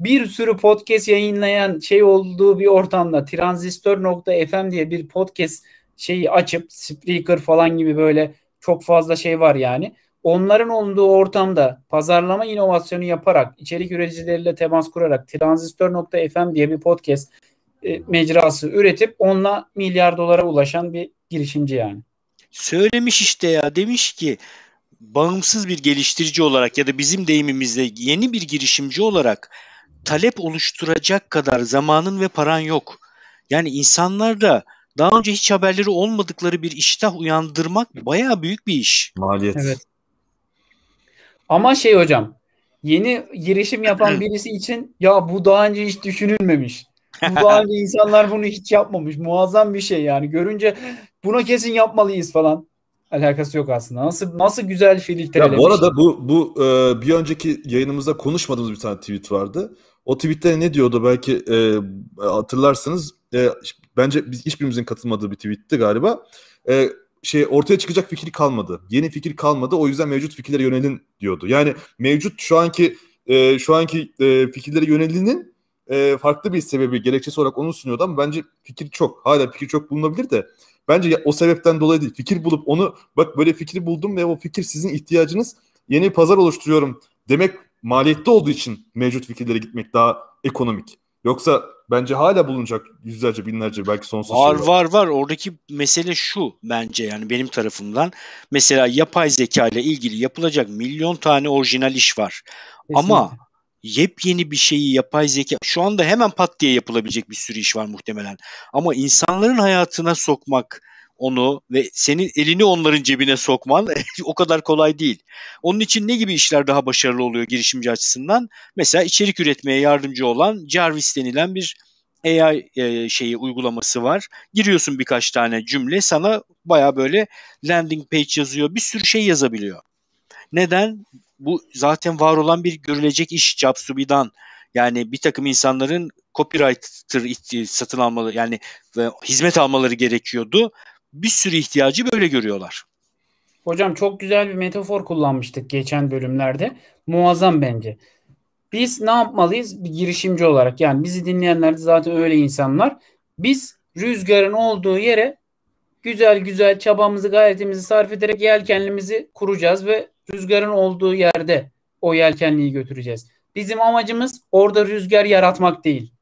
bir sürü podcast yayınlayan şey olduğu bir ortamda transistor.fm diye bir podcast şeyi açıp Spreaker falan gibi böyle çok fazla şey var yani. Onların olduğu ortamda pazarlama inovasyonu yaparak, içerik üreticileriyle temas kurarak transistor.fm diye bir podcast e, mecrası üretip onunla milyar dolara ulaşan bir girişimci yani. Söylemiş işte ya demiş ki bağımsız bir geliştirici olarak ya da bizim deyimimizde yeni bir girişimci olarak talep oluşturacak kadar zamanın ve paran yok. Yani insanlar da daha önce hiç haberleri olmadıkları bir iştah uyandırmak baya büyük bir iş. Maliyet. Evet. Ama şey hocam yeni girişim yapan birisi için ya bu daha önce hiç düşünülmemiş. Bu daha önce insanlar bunu hiç yapmamış. Muazzam bir şey yani. Görünce buna kesin yapmalıyız falan. Alakası yok aslında. Nasıl nasıl güzel filtrelemiş. Ya bu arada bu bu e, bir önceki yayınımızda konuşmadığımız bir tane tweet vardı. O tweette ne diyordu belki e, hatırlarsınız. E, bence biz hiçbirimizin katılmadığı bir tweetti galiba. E, şey ortaya çıkacak fikir kalmadı. Yeni fikir kalmadı. O yüzden mevcut fikirlere yönelin diyordu. Yani mevcut şu anki e, şu anki e, fikirlere yönelinin e, farklı bir sebebi, gerekçesi olarak onu sunuyordu ama bence fikir çok. Hala fikir çok bulunabilir de bence o sebepten dolayı değil. Fikir bulup onu bak böyle fikri buldum ve o fikir sizin ihtiyacınız yeni bir pazar oluşturuyorum demek maliyetli olduğu için mevcut fikirlere gitmek daha ekonomik. Yoksa bence hala bulunacak yüzlerce binlerce belki sonsuz var, şey var. Var var oradaki mesele şu bence yani benim tarafımdan. Mesela yapay zeka ile ilgili yapılacak milyon tane orijinal iş var. Kesinlikle. Ama yepyeni bir şeyi yapay zeka şu anda hemen pat diye yapılabilecek bir sürü iş var muhtemelen. Ama insanların hayatına sokmak onu ve senin elini onların cebine sokman o kadar kolay değil. Onun için ne gibi işler daha başarılı oluyor girişimci açısından? Mesela içerik üretmeye yardımcı olan Jarvis denilen bir AI e, şeyi uygulaması var. Giriyorsun birkaç tane cümle sana baya böyle landing page yazıyor. Bir sürü şey yazabiliyor. Neden? Bu zaten var olan bir görülecek iş done. Yani bir takım insanların copywriter satın almalı yani ve hizmet almaları gerekiyordu bir sürü ihtiyacı böyle görüyorlar. Hocam çok güzel bir metafor kullanmıştık geçen bölümlerde. Muazzam bence. Biz ne yapmalıyız bir girişimci olarak? Yani bizi dinleyenler de zaten öyle insanlar. Biz rüzgarın olduğu yere güzel güzel çabamızı gayretimizi sarf ederek yelkenlimizi kuracağız ve rüzgarın olduğu yerde o yelkenliği götüreceğiz. Bizim amacımız orada rüzgar yaratmak değil.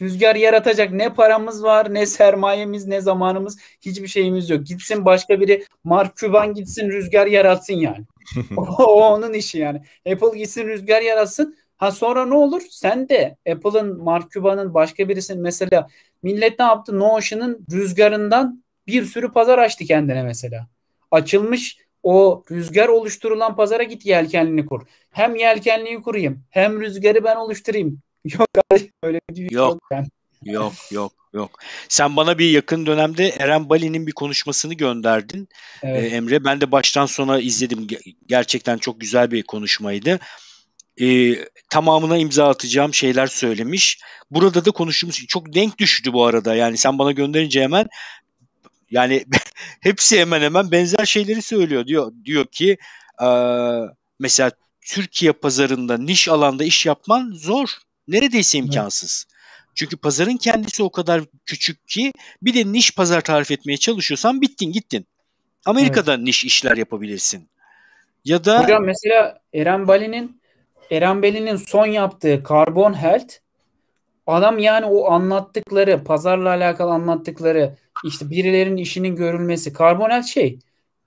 Rüzgar yaratacak ne paramız var, ne sermayemiz, ne zamanımız, hiçbir şeyimiz yok. Gitsin başka biri Mark Cuban gitsin rüzgar yaratsın yani. o, onun işi yani. Apple gitsin rüzgar yaratsın. Ha sonra ne olur? Sen de Apple'ın, Mark Cuban'ın başka birisinin mesela millet ne yaptı? Notion'ın rüzgarından bir sürü pazar açtı kendine mesela. Açılmış o rüzgar oluşturulan pazara git yelkenliğini kur. Hem yelkenliği kurayım hem rüzgarı ben oluşturayım. Yok öyle bir şey yok. Yok, yani. yok yok yok. Sen bana bir yakın dönemde Eren Bali'nin bir konuşmasını gönderdin evet. ee, Emre. Ben de baştan sona izledim. Gerçekten çok güzel bir konuşmaydı. e, tamamına imza atacağım şeyler söylemiş. Burada da konuştuğumuz çok denk düştü bu arada. Yani sen bana gönderince hemen yani hepsi hemen hemen benzer şeyleri söylüyor. Diyor diyor ki e, mesela Türkiye pazarında niş alanda iş yapman zor. Neredeyse imkansız. Evet. Çünkü pazarın kendisi o kadar küçük ki bir de niş pazar tarif etmeye çalışıyorsan bittin gittin. Amerika'da evet. niş işler yapabilirsin. Ya da Hocam mesela Eren Bali'nin Eren Bali'nin son yaptığı Carbon Health adam yani o anlattıkları pazarla alakalı anlattıkları işte birilerinin işinin görülmesi Carbon Health şey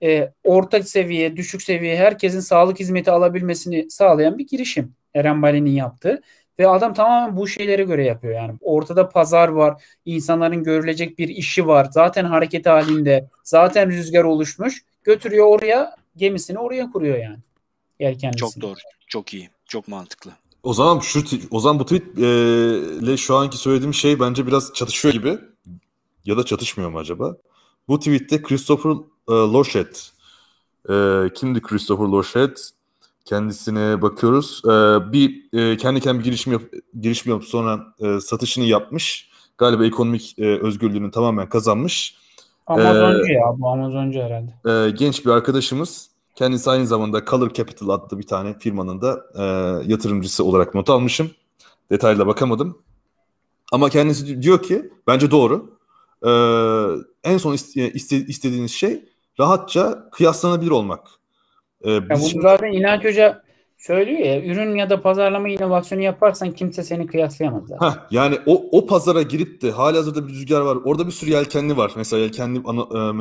e, orta seviye, düşük seviye herkesin sağlık hizmeti alabilmesini sağlayan bir girişim. Eren Bali'nin yaptığı. Ve adam tamamen bu şeylere göre yapıyor yani. Ortada pazar var, insanların görülecek bir işi var. Zaten hareket halinde, zaten rüzgar oluşmuş. Götürüyor oraya, gemisini oraya kuruyor yani. Yelkenlisini. Çok doğru, çok iyi, çok mantıklı. O zaman şu o zaman bu tweet ile şu anki söylediğim şey bence biraz çatışıyor gibi. Ya da çatışmıyor mu acaba? Bu tweette Christopher e, Lorchet e, kimdi Christopher Lorchet? Kendisine bakıyoruz. E, bir e, kendi kendine bir girişim, yap, girişim yapıp sonra e, satışını yapmış. Galiba ekonomik e, özgürlüğünü tamamen kazanmış. Amazoncu ee, ya bu Amazoncu herhalde. E, genç bir arkadaşımız. Kendisi aynı zamanda Color Capital adlı bir tane firmanın da e, yatırımcısı olarak not almışım. Detayla bakamadım. Ama kendisi diyor ki bence doğru. Ee, en son iste, istediğiniz şey rahatça kıyaslanabilir olmak. Ee, ya bunu şimdi... zaten İnanç Hoca söylüyor ya ürün ya da pazarlama inovasyonu yaparsan kimse seni kıyaslayamaz zaten. Heh, yani o, o pazara girip de hali hazırda bir rüzgar var. Orada bir sürü yelkenli var. Mesela yelkenli ana, e,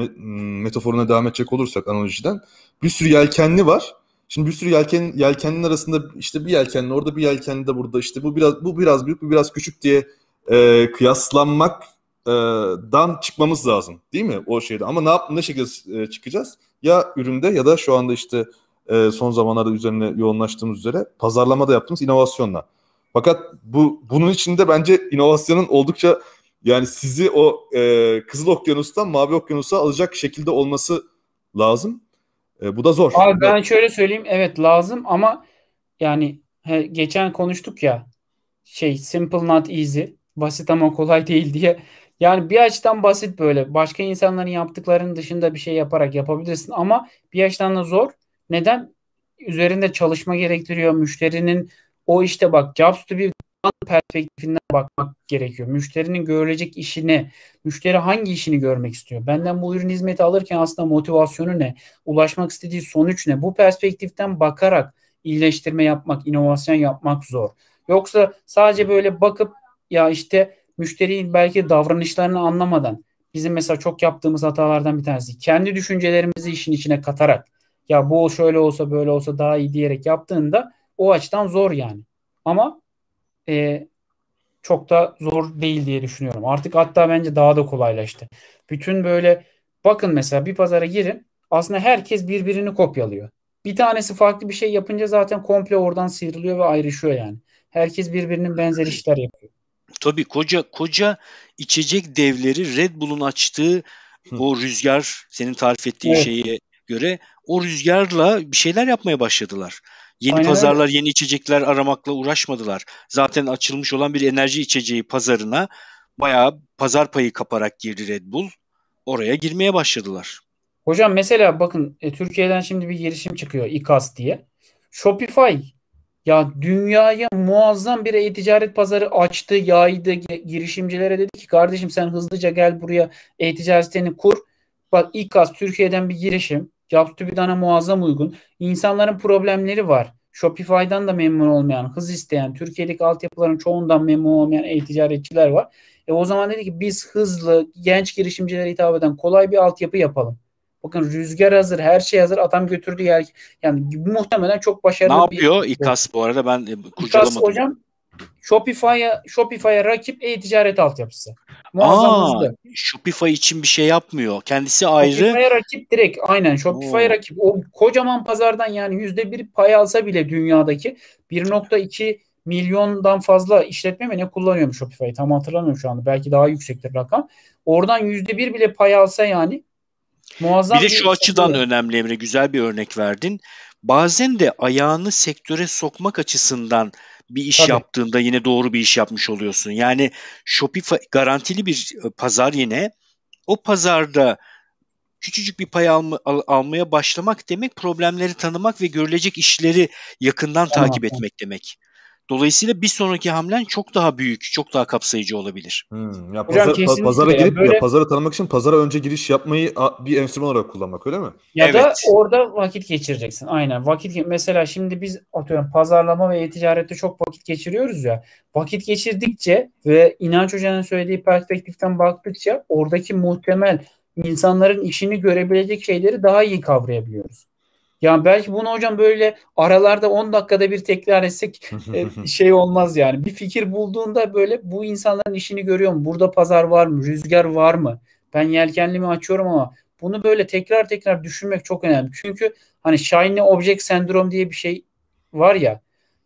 metaforuna devam edecek olursak analojiden. Bir sürü yelkenli var. Şimdi bir sürü yelken yelkeninin arasında işte bir yelkenli orada bir yelkenli de burada işte bu biraz bu biraz büyük bu biraz küçük diye e, kıyaslanmak dan çıkmamız lazım değil mi o şeyde ama ne yap ne şekilde çıkacağız ya üründe ya da şu anda işte son zamanlarda üzerine yoğunlaştığımız üzere pazarlamada yaptığımız inovasyonla. Fakat bu bunun içinde bence inovasyonun oldukça yani sizi o e, Kızıl Okyanus'tan Mavi Okyanus'a alacak şekilde olması lazım. E, bu da zor. Abi ben şöyle söyleyeyim evet lazım ama yani he, geçen konuştuk ya şey simple not easy basit ama kolay değil diye yani bir açıdan basit böyle. Başka insanların yaptıklarının dışında bir şey yaparak yapabilirsin ama bir açıdan da zor. Neden? Üzerinde çalışma gerektiriyor. Müşterinin o işte bak Jobs to be perspektifinden bakmak gerekiyor. Müşterinin görülecek işini, müşteri hangi işini görmek istiyor? Benden bu ürün hizmeti alırken aslında motivasyonu ne? Ulaşmak istediği sonuç ne? Bu perspektiften bakarak iyileştirme yapmak, inovasyon yapmak zor. Yoksa sadece böyle bakıp ya işte müşterinin belki davranışlarını anlamadan bizim mesela çok yaptığımız hatalardan bir tanesi. Kendi düşüncelerimizi işin içine katarak ya bu şöyle olsa böyle olsa daha iyi diyerek yaptığında o açıdan zor yani. Ama e, çok da zor değil diye düşünüyorum. Artık hatta bence daha da kolaylaştı. Bütün böyle bakın mesela bir pazara girin aslında herkes birbirini kopyalıyor. Bir tanesi farklı bir şey yapınca zaten komple oradan sıyrılıyor ve ayrışıyor yani. Herkes birbirinin benzer işler yapıyor. Tabii koca koca içecek devleri Red Bull'un açtığı Hı. o rüzgar senin tarif ettiğin evet. şeye göre o rüzgarla bir şeyler yapmaya başladılar. Yeni Aynen pazarlar, yeni içecekler aramakla uğraşmadılar. Zaten açılmış olan bir enerji içeceği pazarına bayağı pazar payı kaparak girdi Red Bull. Oraya girmeye başladılar. Hocam mesela bakın e, Türkiye'den şimdi bir girişim çıkıyor İKAS diye. Shopify ya dünyaya muazzam bir e-ticaret pazarı açtı, yaydı girişimcilere dedi ki kardeşim sen hızlıca gel buraya e-ticaretini kur. Bak İKAS Türkiye'den bir girişim. JobsToBe'dana muazzam uygun. İnsanların problemleri var. Shopify'dan da memnun olmayan, hız isteyen, Türkiye'deki altyapıların çoğundan memnun olmayan e-ticaretçiler var. E o zaman dedi ki biz hızlı, genç girişimcilere hitap eden kolay bir altyapı yapalım. Bakın rüzgar hazır, her şey hazır. Adam götürdü yer. Yani muhtemelen çok başarılı ne yapıyor bir... İKAS bu arada ben e, kurcalamadım. İKAS hocam Shopify'a Shopify'a rakip e-ticaret altyapısı. Muazzam Aa. Shopify için bir şey yapmıyor. Kendisi ayrı. Shopify'a rakip direkt aynen Shopify'a rakip. O kocaman pazardan yani yüzde bir pay alsa bile dünyadaki 1.2 milyondan fazla işletme mi ne kullanıyormuş Shopify tam hatırlamıyorum şu anda. Belki daha yüksektir rakam. Oradan yüzde bir bile pay alsa yani Muazzam bir de şu açıdan oluyor. önemli Emre güzel bir örnek verdin. bazen de ayağını sektöre sokmak açısından bir iş Tabii. yaptığında yine doğru bir iş yapmış oluyorsun. Yani Shopify garantili bir e, pazar yine. O pazarda küçücük bir pay alma, al, almaya başlamak demek problemleri tanımak ve görülecek işleri yakından tamam. takip etmek demek. Dolayısıyla bir sonraki hamlen çok daha büyük, çok daha kapsayıcı olabilir. Hmm, ya pazar, Hocam, pazara girip ya böyle... ya pazara tanımak için pazara önce giriş yapmayı bir enstrüman olarak kullanmak öyle mi? Ya evet. da orada vakit geçireceksin. Aynen. Vakit mesela şimdi biz atıyorum pazarlama ve e-ticarette çok vakit geçiriyoruz ya. Vakit geçirdikçe ve inanç hocanın söylediği perspektiften baktıkça oradaki muhtemel insanların işini görebilecek şeyleri daha iyi kavrayabiliyoruz. Yani belki bunu hocam böyle aralarda 10 dakikada bir tekrar etsek e, şey olmaz yani. Bir fikir bulduğunda böyle bu insanların işini görüyor mu? Burada pazar var mı? Rüzgar var mı? Ben yelkenlimi açıyorum ama bunu böyle tekrar tekrar düşünmek çok önemli. Çünkü hani shiny object sendrom diye bir şey var ya.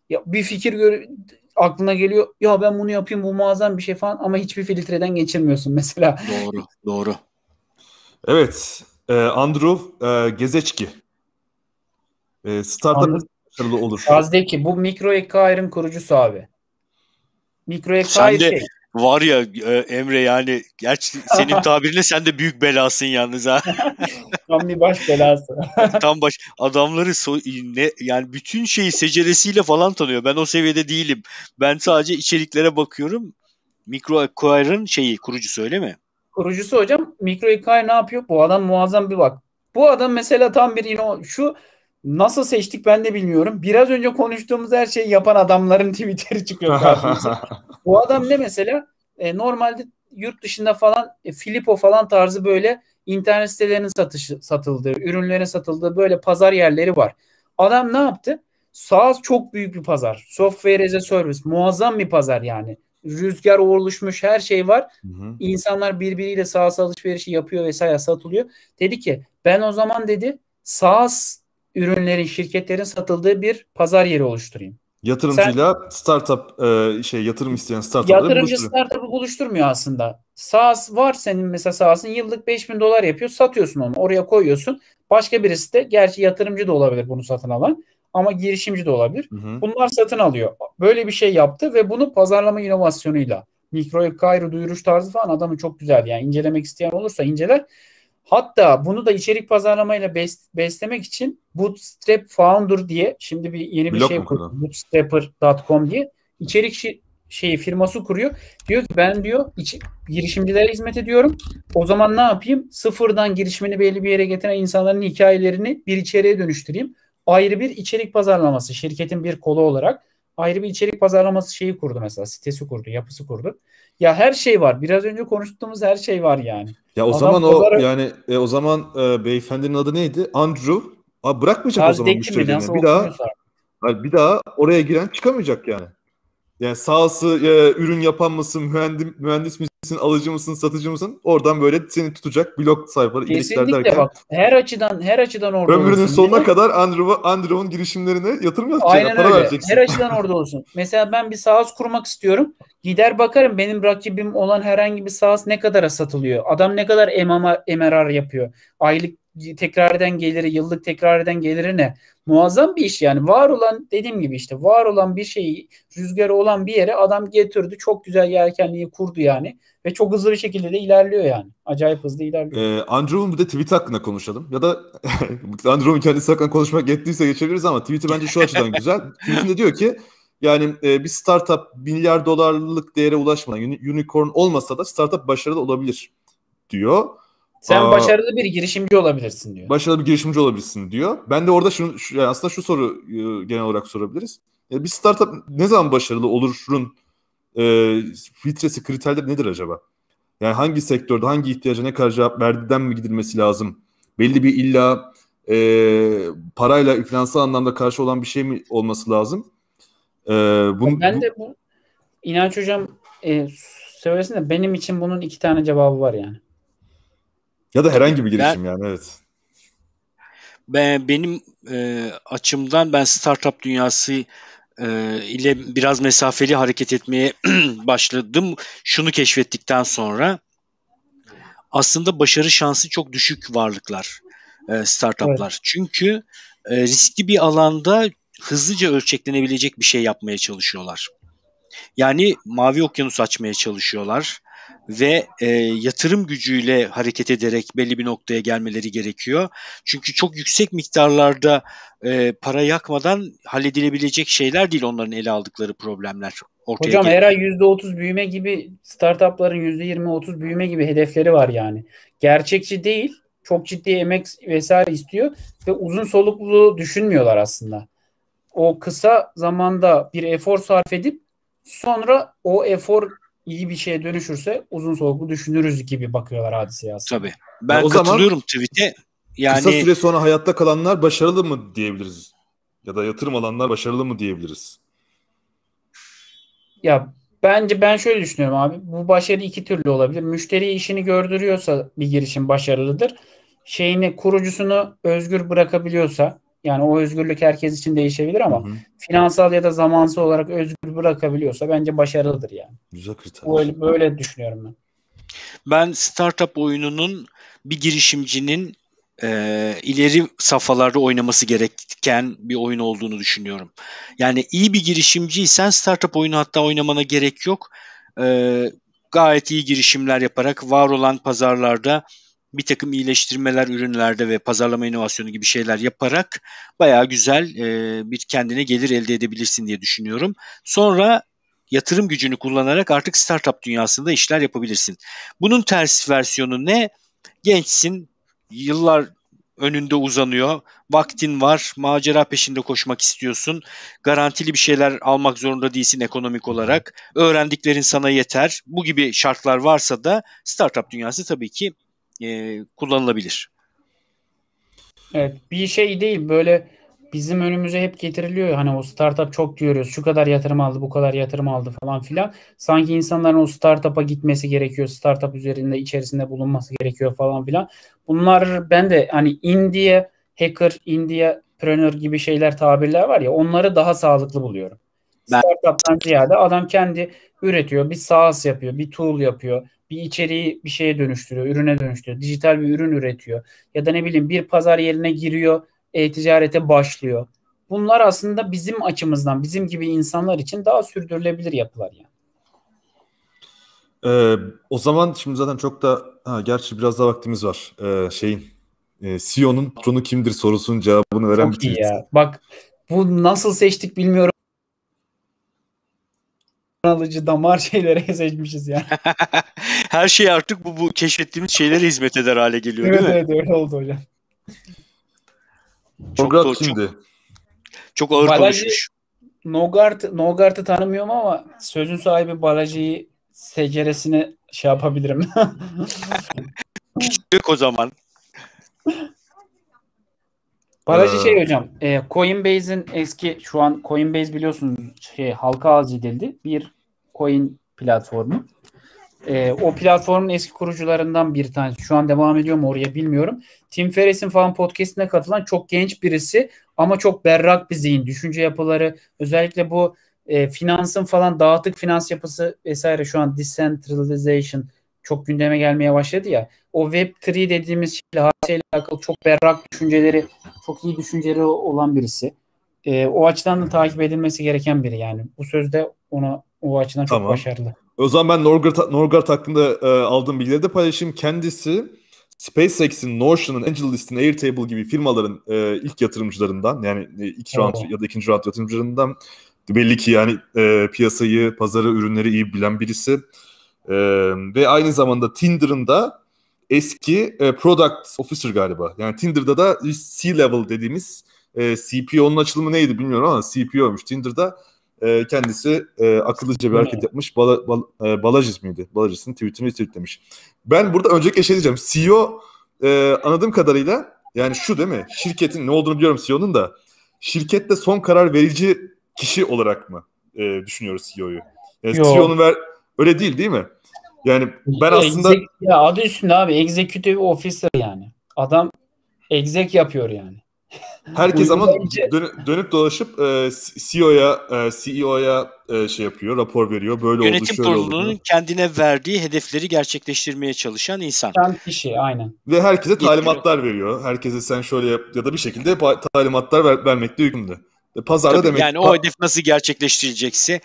Ya bir fikir gör aklına geliyor. Ya ben bunu yapayım bu muazzam bir şey falan ama hiçbir filtreden geçirmiyorsun mesela. Doğru, doğru. Evet, e, Andrew e, Gezeçki e, startup başarılı olur. Gazdeki bu Mikro Ekair'in kurucusu abi. Mikro Ekair şey. Var ya e, Emre yani gerçi senin tabirine sen de büyük belasın yalnız ha. Tam bir baş belası. Tam baş adamları so, ne yani bütün şeyi seceresiyle falan tanıyor. Ben o seviyede değilim. Ben sadece içeriklere bakıyorum. Mikro Acquire'ın şeyi kurucusu öyle mi? Kurucusu hocam Mikro Acquire ne yapıyor? Bu adam muazzam bir bak. Bu adam mesela tam bir ino şu Nasıl seçtik ben de bilmiyorum. Biraz önce konuştuğumuz her şeyi yapan adamların Twitter'i çıkıyor karşımıza. Bu adam ne mesela? E, normalde yurt dışında falan e, Filippo falan tarzı böyle internet sitelerinin satışı satıldığı, ürünlerin satıldığı böyle pazar yerleri var. Adam ne yaptı? SaaS çok büyük bir pazar. Software as a service. Muazzam bir pazar yani. Rüzgar oluşmuş her şey var. Hı hı. İnsanlar birbiriyle SaaS alışverişi yapıyor vesaire satılıyor. Dedi ki ben o zaman dedi SaaS ürünlerin, şirketlerin satıldığı bir pazar yeri oluşturayım. Yatırımcıyla Sen, startup e, şey yatırım isteyen startup Yatırımcı startup'ı buluşturmuyor aslında. SaaS var senin mesela SaaS'ın yıllık 5000 dolar yapıyor. Satıyorsun onu. Oraya koyuyorsun. Başka birisi de gerçi yatırımcı da olabilir bunu satın alan ama girişimci de olabilir. Hı hı. Bunlar satın alıyor. Böyle bir şey yaptı ve bunu pazarlama inovasyonuyla Mikro Cairo duyuruş tarzı falan adamı çok güzel. Yani incelemek isteyen olursa inceler. Hatta bunu da içerik pazarlamayla bes, beslemek için Bootstrap Founder diye şimdi bir yeni bir Blok şey kurdu. Bootstrapper.com diye içerik şi, şeyi firması kuruyor. Diyor ki ben diyor iç, girişimcilere hizmet ediyorum. O zaman ne yapayım? Sıfırdan girişimini belli bir yere getiren insanların hikayelerini bir içeriğe dönüştüreyim. Ayrı bir içerik pazarlaması şirketin bir kolu olarak ayrı bir içerik pazarlaması şeyi kurdu mesela. Sitesi kurdu, yapısı kurdu. Ya her şey var. Biraz önce konuştuğumuz her şey var yani. Ya o Adam zaman o yani e, o zaman e, beyefendinin adı neydi? Andrew. Abi bırakmayacak Charles o zaman müşterilerini. Bir daha bir daha oraya giren çıkamayacak yani. Yani sahası e, ürün yapan mısın, mühendis, mühendis misin, alıcı mısın, satıcı mısın? Oradan böyle seni tutacak blog sayfaları, Kesinlikle derken. bak. Her açıdan her açıdan orada Ömrünün olursun. sonuna kadar Andrew, Andrew'un girişimlerine yatırım yapacaksın. Aynen para öyle. vereceksin. Her açıdan orada olsun. Mesela ben bir sahas kurmak istiyorum. Gider bakarım benim rakibim olan herhangi bir sahas ne kadara satılıyor. Adam ne kadar MRR yapıyor. Aylık tekrar eden geliri, yıllık tekrar eden geliri ne? Muazzam bir iş yani. Var olan dediğim gibi işte var olan bir şeyi rüzgarı olan bir yere adam getirdi. Çok güzel yelkenliği kurdu yani. Ve çok hızlı bir şekilde de ilerliyor yani. Acayip hızlı ilerliyor. Ee, Andrew'un bir de tweet hakkında konuşalım. Ya da Andrew'un kendisi hakkında konuşmak yettiyse geçebiliriz ama tweet'i bence şu açıdan güzel. Tweet'inde diyor ki yani e, bir startup milyar dolarlık değere ulaşmadan unicorn olmasa da startup başarılı olabilir diyor. Sen Aa, başarılı bir girişimci olabilirsin diyor. Başarılı bir girişimci olabilirsin diyor. Ben de orada şunu şu, yani aslında şu soru e, genel olarak sorabiliriz. E, bir startup ne zaman başarılı olurun e, filtresi kriterleri nedir acaba? Yani hangi sektörde hangi ihtiyaca ne kadar cevap verdiğinden mi gidilmesi lazım? Belli bir illa e, parayla finansal anlamda karşı olan bir şey mi olması lazım? E, bunu, ben de bu İnanç Hocam e, söylesin de benim için bunun iki tane cevabı var yani. Ya da herhangi bir girişim ben, yani evet. Ben, benim e, açımdan ben startup dünyası e, ile biraz mesafeli hareket etmeye başladım. Şunu keşfettikten sonra aslında başarı şansı çok düşük varlıklar e, startuplar. Evet. Çünkü e, riskli bir alanda hızlıca ölçeklenebilecek bir şey yapmaya çalışıyorlar. Yani mavi okyanus açmaya çalışıyorlar ve e, yatırım gücüyle hareket ederek belli bir noktaya gelmeleri gerekiyor. Çünkü çok yüksek miktarlarda e, para yakmadan halledilebilecek şeyler değil onların ele aldıkları problemler. Ortaya Hocam geliyor. her ay %30 büyüme gibi startupların %20-30 büyüme gibi hedefleri var yani. Gerçekçi değil, çok ciddi emek vesaire istiyor ve uzun soluklu düşünmüyorlar aslında. O kısa zamanda bir efor sarf edip sonra o efor iyi bir şeye dönüşürse uzun soluklu düşünürüz gibi bakıyorlar hadiseye aslında. Tabii. Ben ya o katılıyorum zaman, tweet'e. Yani kısa süre sonra hayatta kalanlar başarılı mı diyebiliriz? Ya da yatırım alanlar başarılı mı diyebiliriz? Ya bence ben şöyle düşünüyorum abi. Bu başarı iki türlü olabilir. Müşteri işini gördürüyorsa bir girişim başarılıdır. Şeyini kurucusunu özgür bırakabiliyorsa yani o özgürlük herkes için değişebilir ama hı hı. finansal ya da zamansal olarak özgür bırakabiliyorsa bence başarılıdır yani. Güzel kriter. Böyle, böyle düşünüyorum ben. Ben startup oyununun bir girişimcinin e, ileri safhalarda oynaması gereken bir oyun olduğunu düşünüyorum. Yani iyi bir girişimciysen startup oyunu hatta oynamana gerek yok. E, gayet iyi girişimler yaparak var olan pazarlarda bir takım iyileştirmeler ürünlerde ve pazarlama inovasyonu gibi şeyler yaparak bayağı güzel e, bir kendine gelir elde edebilirsin diye düşünüyorum. Sonra yatırım gücünü kullanarak artık startup dünyasında işler yapabilirsin. Bunun ters versiyonu ne? Gençsin, yıllar önünde uzanıyor. Vaktin var, macera peşinde koşmak istiyorsun. Garantili bir şeyler almak zorunda değilsin ekonomik olarak. Öğrendiklerin sana yeter. Bu gibi şartlar varsa da startup dünyası tabii ki e, kullanılabilir. Evet bir şey değil böyle bizim önümüze hep getiriliyor hani o startup çok diyoruz şu kadar yatırım aldı bu kadar yatırım aldı falan filan sanki insanların o startup'a gitmesi gerekiyor startup üzerinde içerisinde bulunması gerekiyor falan filan bunlar ben de hani indie hacker indie preneur gibi şeyler tabirler var ya onları daha sağlıklı buluyorum. Ben... Startup'tan ziyade adam kendi üretiyor bir SaaS yapıyor bir tool yapıyor bir içeriği bir şeye dönüştürüyor, ürüne dönüştürüyor. Dijital bir ürün üretiyor. Ya da ne bileyim bir pazar yerine giriyor, e-ticarete başlıyor. Bunlar aslında bizim açımızdan, bizim gibi insanlar için daha sürdürülebilir yapılar yani. Ee, o zaman şimdi zaten çok da ha, gerçi biraz daha vaktimiz var. Ee, şeyin e, CEO'nun patronu kimdir sorusunun cevabını veren çok bir iyi ya. Bak bu nasıl seçtik bilmiyorum alıcı damar şeylere seçmişiz yani. Her şey artık bu, bu keşfettiğimiz şeylere hizmet eder hale geliyor evet, değil mi? Evet öyle oldu hocam. Çok, Nogart şimdi. Çok, çok ağır Balaji, konuşmuş. Nogart, Nogart'ı tanımıyorum ama sözün sahibi Balaji'yi seceresini şey yapabilirim. Küçük o zaman. Balaji ee, şey hocam, e, Coinbase'in eski şu an Coinbase biliyorsunuz şey halka arz edildi. Bir coin platformu. E, o platformun eski kurucularından bir tanesi. Şu an devam ediyor mu oraya bilmiyorum. Tim Ferriss'in falan podcastine katılan çok genç birisi ama çok berrak bir zihin. Düşünce yapıları özellikle bu e, finansın falan dağıtık finans yapısı vesaire şu an decentralization çok gündeme gelmeye başladı ya. O Web3 dediğimiz şeyle, şeyle alakalı çok berrak düşünceleri, çok iyi düşünceleri olan birisi. E, o açıdan da takip edilmesi gereken biri yani. Bu sözde ona o açıdan çok tamam. başarılı. O zaman ben Norgard, Norgard hakkında e, aldığım bilgileri de paylaşayım. Kendisi SpaceX'in, Notion'un, AngelList'in, Airtable gibi firmaların e, ilk yatırımcılarından yani e, ilk round oh. ya da ikinci round yatırımcılarından belli ki yani e, piyasayı, pazarı, ürünleri iyi bilen birisi. E, ve aynı zamanda Tinder'ın da eski e, product officer galiba. Yani Tinder'da da C-level dediğimiz e, CPO'nun açılımı neydi bilmiyorum ama CPO'ymuş. Tinder'da e, kendisi e, akıllıca bir hareket yapmış. Bala, bal, e, Balajis miydi? Balajis'in tweetini tweetlemiş. Ben burada öncelikle şey diyeceğim. CEO e, anladığım kadarıyla yani şu değil mi? Şirketin ne olduğunu biliyorum CEO'nun da. Şirkette son karar verici kişi olarak mı e, düşünüyoruz CEO'yu? Yani CEO'nun ver öyle değil değil mi? Yani ben aslında ya adı üstünde abi executive officer yani. Adam exec yapıyor yani. Herkes ama dönüp, dönüp dolaşıp e, CEO'ya e, CEO'ya e, şey yapıyor, rapor veriyor. Böyle Yönetim oldu, şöyle kurulunun kendine verdiği hedefleri gerçekleştirmeye çalışan insan. Çalışan kişi aynen. Ve herkese talimatlar veriyor. Herkese sen şöyle yap ya da bir şekilde talimatlar ver, vermekte yükümlü. Pazarda Tabii demek. Yani o hedef nasıl gerçekleştirilecekse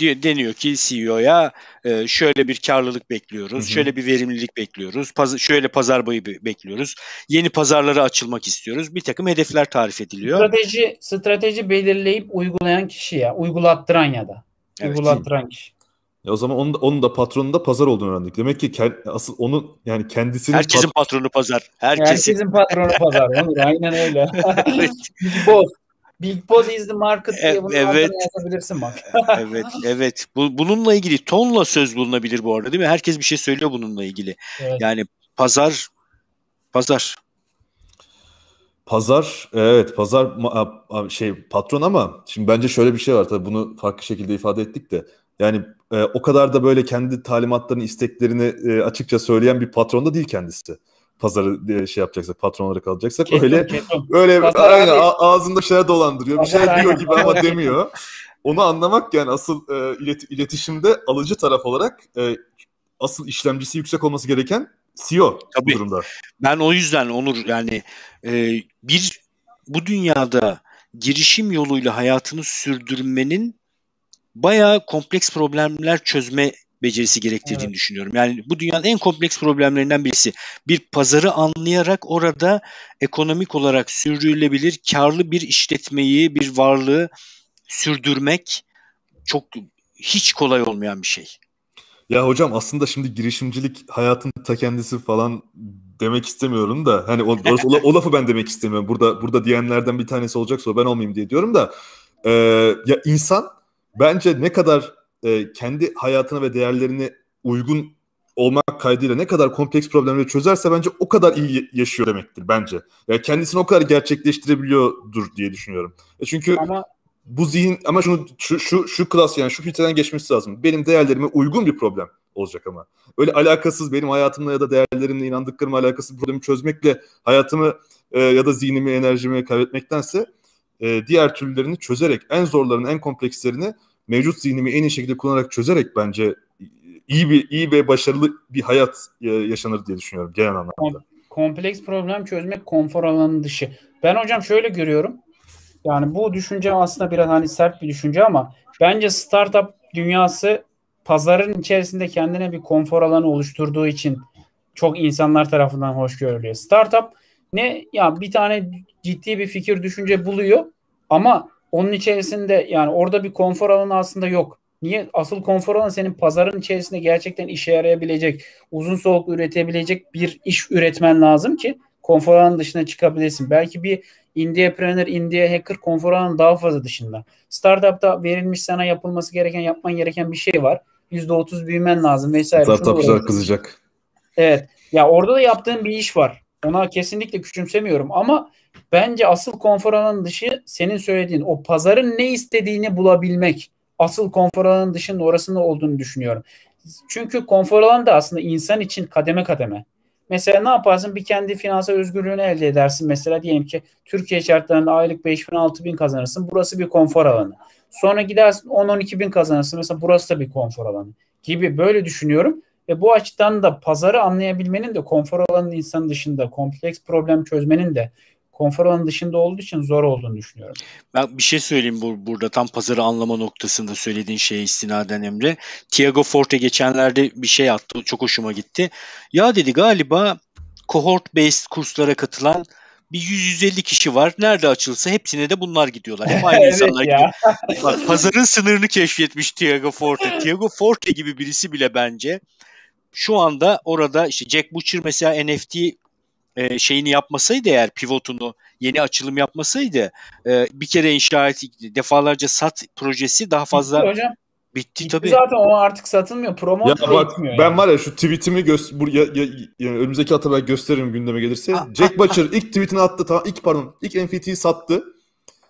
deniyor ki CEO'ya e, şöyle bir karlılık bekliyoruz, Hı-hı. şöyle bir verimlilik bekliyoruz, paz- şöyle pazar boyu bekliyoruz, yeni pazarlara açılmak istiyoruz. Bir takım hedefler tarif ediliyor. Strateji strateji belirleyip uygulayan kişi ya, uygulattıran ya da. Evet. Uygulattıran kişi. Ya o zaman onun da, onun da patronun da pazar olduğunu öğrendik. Demek ki asıl onun yani kendisinin herkesin pat- patronu pazar. Herkesin, herkesin patronu pazar. Olur, aynen öyle. evet. Boz. Big Boss is the market diye e, bunu evet. yazabilirsin bak. evet, evet. Bu, bununla ilgili tonla söz bulunabilir bu arada değil mi? Herkes bir şey söylüyor bununla ilgili. Evet. Yani pazar, pazar. Pazar, evet pazar şey patron ama şimdi bence şöyle bir şey var tabii bunu farklı şekilde ifade ettik de. Yani e, o kadar da böyle kendi talimatlarını, isteklerini e, açıkça söyleyen bir patron da değil kendisi pazarı şey yapacaksak, patron olarak alacaksak ketum, öyle ketum. öyle Pazar aynen abi. ağzında şeyler dolandırıyor. Bir şey diyor gibi ama demiyor. Onu anlamak yani asıl e, ilet, iletişimde alıcı taraf olarak e, asıl işlemcisi yüksek olması gereken CEO Tabii. bu durumda. Ben o yüzden Onur yani e, bir bu dünyada girişim yoluyla hayatını sürdürmenin bayağı kompleks problemler çözme becerisi gerektirdiğini evet. düşünüyorum. Yani bu dünyanın en kompleks problemlerinden birisi. Bir pazarı anlayarak orada ekonomik olarak sürdürülebilir, karlı bir işletmeyi, bir varlığı sürdürmek çok hiç kolay olmayan bir şey. Ya hocam aslında şimdi girişimcilik hayatın ta kendisi falan demek istemiyorum da hani o, o, o lafı ben demek istemiyorum. Burada burada diyenlerden bir tanesi olacaksa ben olmayayım diye diyorum da e, ya insan bence ne kadar e, kendi hayatına ve değerlerine uygun olmak kaydıyla ne kadar kompleks problemleri çözerse bence o kadar iyi yaşıyor demektir bence. Yani kendisini o kadar gerçekleştirebiliyordur diye düşünüyorum. E çünkü ama bu zihin ama şunu şu şu şu klas yani şu filtreden geçmesi lazım. Benim değerlerime uygun bir problem olacak ama. Öyle alakasız benim hayatımla ya da değerlerimle inandıklarıma alakasız bir problemi çözmekle hayatımı e, ya da zihnimi, enerjimi kaybetmektense e, diğer türlerini çözerek en zorlarını, en komplekslerini mevcut zihnimi en iyi şekilde kullanarak çözerek bence iyi bir iyi ve başarılı bir hayat e, yaşanır diye düşünüyorum genel anlamda. Kompleks problem çözmek konfor alanının dışı. Ben hocam şöyle görüyorum. Yani bu düşünce aslında biraz hani sert bir düşünce ama bence startup dünyası pazarın içerisinde kendine bir konfor alanı oluşturduğu için çok insanlar tarafından hoş görülüyor. Startup ne ya bir tane ciddi bir fikir düşünce buluyor ama onun içerisinde yani orada bir konfor alanı aslında yok. Niye? Asıl konfor alanı senin pazarın içerisinde gerçekten işe yarayabilecek, uzun soluklu üretebilecek bir iş üretmen lazım ki konfor alanı dışına çıkabilesin. Belki bir Indiepreneur, Indie Hacker konfor alanı daha fazla dışında. Startup'ta verilmiş sana yapılması gereken, yapman gereken bir şey var. %30 büyümen lazım vesaire. Startupçılar kızacak. Evet. Ya orada da yaptığın bir iş var. Ona kesinlikle küçümsemiyorum ama bence asıl konfor alanı dışı senin söylediğin o pazarın ne istediğini bulabilmek. Asıl konfor alanı dışının orasında olduğunu düşünüyorum. Çünkü konfor alanı da aslında insan için kademe kademe. Mesela ne yaparsın? Bir kendi finansal özgürlüğünü elde edersin. Mesela diyelim ki Türkiye şartlarında aylık 5 bin 6 bin kazanırsın. Burası bir konfor alanı. Sonra gidersin 10-12 bin kazanırsın. Mesela burası da bir konfor alanı gibi böyle düşünüyorum. Ve bu açıdan da pazarı anlayabilmenin de konfor alanının insan dışında kompleks problem çözmenin de konfor alanı dışında olduğu için zor olduğunu düşünüyorum. Ben bir şey söyleyeyim bu, burada tam pazarı anlama noktasında söylediğin şeye istinaden Emre. Tiago Forte geçenlerde bir şey attı. Çok hoşuma gitti. Ya dedi galiba cohort based kurslara katılan bir 150 kişi var. Nerede açılsa hepsine de bunlar gidiyorlar. Hep aynı evet insanlar gidiyor. Bak pazarın sınırını keşfetmiş Tiago Forte. Tiago Forte gibi birisi bile bence şu anda orada işte Jack Butcher mesela NFT e, şeyini yapmasaydı eğer pivotunu yeni açılım yapmasaydı e, bir kere inşa et defalarca sat projesi daha fazla Bitti hocam. Bitti, Bitti tabii. Zaten o artık satılmıyor. Promote ya bak, etmiyor. Ben yani. var ya şu tweetimi gö- bur- ya, ya, yani önümüzdeki hafta ben gösteririm gündeme gelirse. Ah, Jack Butcher ilk tweetini attı. Tamam, ilk pardon ilk NFT'yi sattı.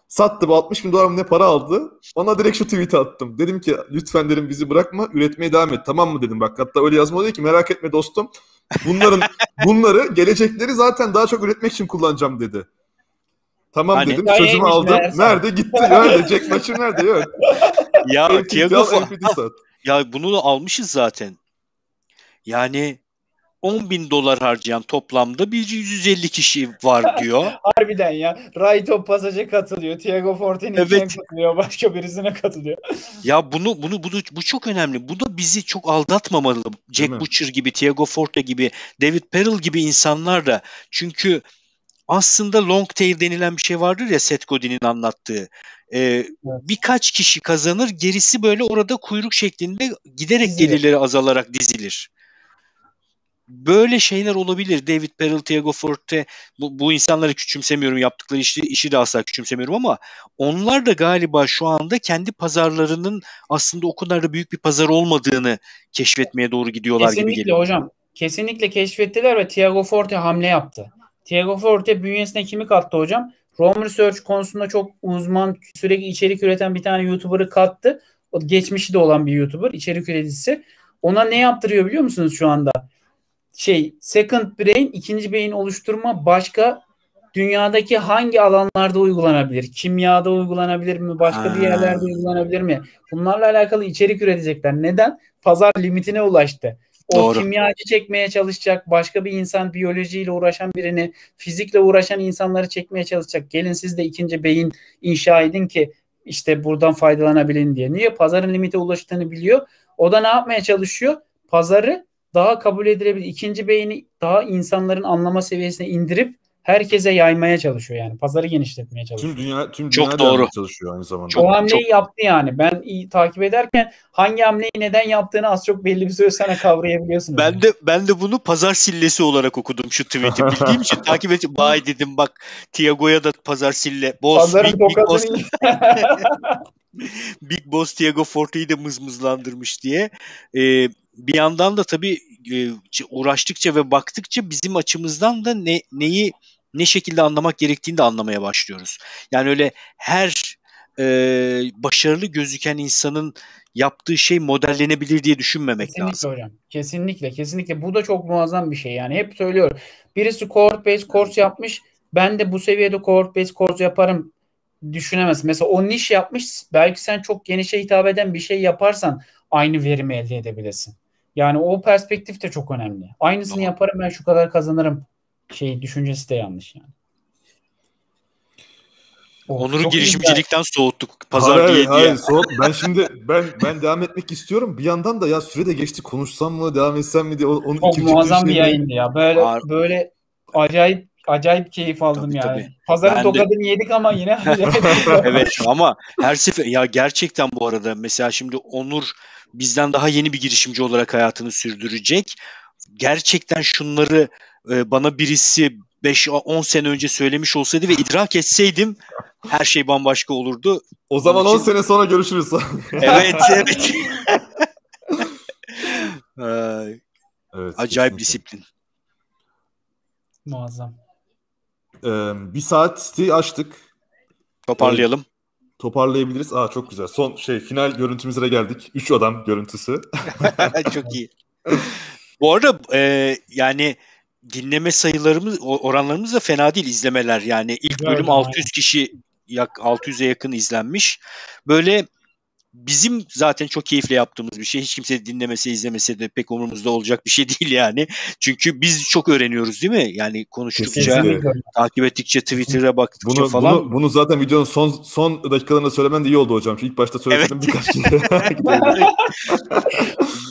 Sattı bu 60 bin dolar ne para aldı. Ona direkt şu tweet'i attım. Dedim ki lütfen dedim bizi bırakma üretmeye devam et. Tamam mı dedim bak. Hatta öyle yazma oluyor ki merak etme dostum. Bunların bunları gelecekleri zaten daha çok üretmek için kullanacağım dedi. Tamam hani, dedim sözümü aldım. Nerede gitti? Nerede? Jack Maçır nerede? Yok. ya Thiago ya bunu da almışız zaten. Yani 10 bin dolar harcayan toplamda bir 150 kişi var diyor. Harbiden ya. Raito pasaja katılıyor. Thiago Forte'nin evet. katılıyor. Başka birisine katılıyor. ya bunu bunu bunu bu çok önemli. Bu da bizi çok aldatmamalı. Jack Butcher gibi, Thiago Forte gibi, David Perel gibi insanlar da. Çünkü aslında long tail denilen bir şey vardır ya Seth Godin'in anlattığı. Ee, evet. Birkaç kişi kazanır, gerisi böyle orada kuyruk şeklinde giderek Dizilir. gelirleri azalarak dizilir böyle şeyler olabilir. David Perel, Thiago Forte bu, bu insanları küçümsemiyorum. Yaptıkları işi, işi de asla küçümsemiyorum ama onlar da galiba şu anda kendi pazarlarının aslında o kadar da büyük bir pazar olmadığını keşfetmeye doğru gidiyorlar Kesinlikle gibi geliyor. hocam. Kesinlikle keşfettiler ve Thiago Forte hamle yaptı. Thiago Forte bünyesine kimi kattı hocam? Rome Research konusunda çok uzman, sürekli içerik üreten bir tane YouTuber'ı kattı. O geçmişi de olan bir YouTuber, içerik üreticisi. Ona ne yaptırıyor biliyor musunuz şu anda? Şey second brain ikinci beyin oluşturma başka dünyadaki hangi alanlarda uygulanabilir? Kimyada uygulanabilir mi? Başka bir yerlerde uygulanabilir mi? Bunlarla alakalı içerik üretecekler. Neden? Pazar limitine ulaştı. O Doğru. kimyacı çekmeye çalışacak, başka bir insan biyolojiyle uğraşan birini, fizikle uğraşan insanları çekmeye çalışacak. Gelin siz de ikinci beyin inşa edin ki işte buradan faydalanabilin diye. Niye? Pazarın limite ulaştığını biliyor. O da ne yapmaya çalışıyor? Pazarı daha kabul edilebilir. ikinci beyni daha insanların anlama seviyesine indirip herkese yaymaya çalışıyor yani. Pazarı genişletmeye çalışıyor. Tüm dünya tüm dünya Çok doğru. çalışıyor aynı zamanda. Çok, o hamleyi çok... yaptı yani. Ben iyi takip ederken hangi hamleyi neden yaptığını az çok belli bir süre sonra kavrayabiliyorsun. Ben yani. de ben de bunu pazar sillesi olarak okudum şu tweet'i. Bildiğim için takip ettim. Vay dedim bak Tiago'ya da pazar sille. Boss, Pazarın big, big boss. Big Boss Thiago Forte'yi de mızmızlandırmış diye. Ee, bir yandan da tabii e, uğraştıkça ve baktıkça bizim açımızdan da ne neyi ne şekilde anlamak gerektiğini de anlamaya başlıyoruz. Yani öyle her e, başarılı gözüken insanın yaptığı şey modellenebilir diye düşünmemek kesinlikle lazım. Hocam. Kesinlikle kesinlikle. Bu da çok muazzam bir şey yani. Hep söylüyorum. Birisi cohort based course yapmış. Ben de bu seviyede cohort based course yaparım düşünemez. Mesela o niş yapmış. Belki sen çok genişe hitap eden bir şey yaparsan aynı verimi elde edebilirsin. Yani o perspektif de çok önemli. Aynısını Doğru. yaparım ben şu kadar kazanırım şey düşüncesi de yanlış yani. Onur'u girişimcilikten soğuttuk. Pazar hayır, diye hayır, diye. Soğut. Ben şimdi ben ben devam etmek istiyorum. Bir yandan da ya süre de geçti konuşsam mı devam etsem mi diye onun Çok muazzam bir yayındı ya. Böyle Ar- böyle acayip acayip keyif aldım tabii, yani. Tabii. Pazarın ben tokadını de... yedik ama yine Evet ama her sefer ya gerçekten bu arada mesela şimdi Onur bizden daha yeni bir girişimci olarak hayatını sürdürecek. Gerçekten şunları e, bana birisi 5-10 sene önce söylemiş olsaydı ve idrak etseydim her şey bambaşka olurdu. O zaman için... 10 sene sonra görüşürüz. evet, evet. evet Acayip kesinlikle. disiplin. Muazzam. Ee, bir saati açtık. Toparlayalım. Toparlayabiliriz. Aa çok güzel. Son şey final görüntümüze de geldik. Üç adam görüntüsü. çok iyi. Bu arada e, yani dinleme sayılarımız oranlarımız da fena değil izlemeler yani ilk bölüm 600 kişi yak 600'e yakın izlenmiş. Böyle bizim zaten çok keyifle yaptığımız bir şey. Hiç kimse dinlemese izlemese de pek umurumuzda olacak bir şey değil yani. Çünkü biz çok öğreniyoruz değil mi? Yani konuştukça, Kesinlikle. takip ettikçe, Twitter'a baktıkça bunu, falan. Bunu, bunu zaten videonun son son dakikalarında söylemen de iyi oldu hocam. Çünkü ilk başta söyledim evet. birkaç kere.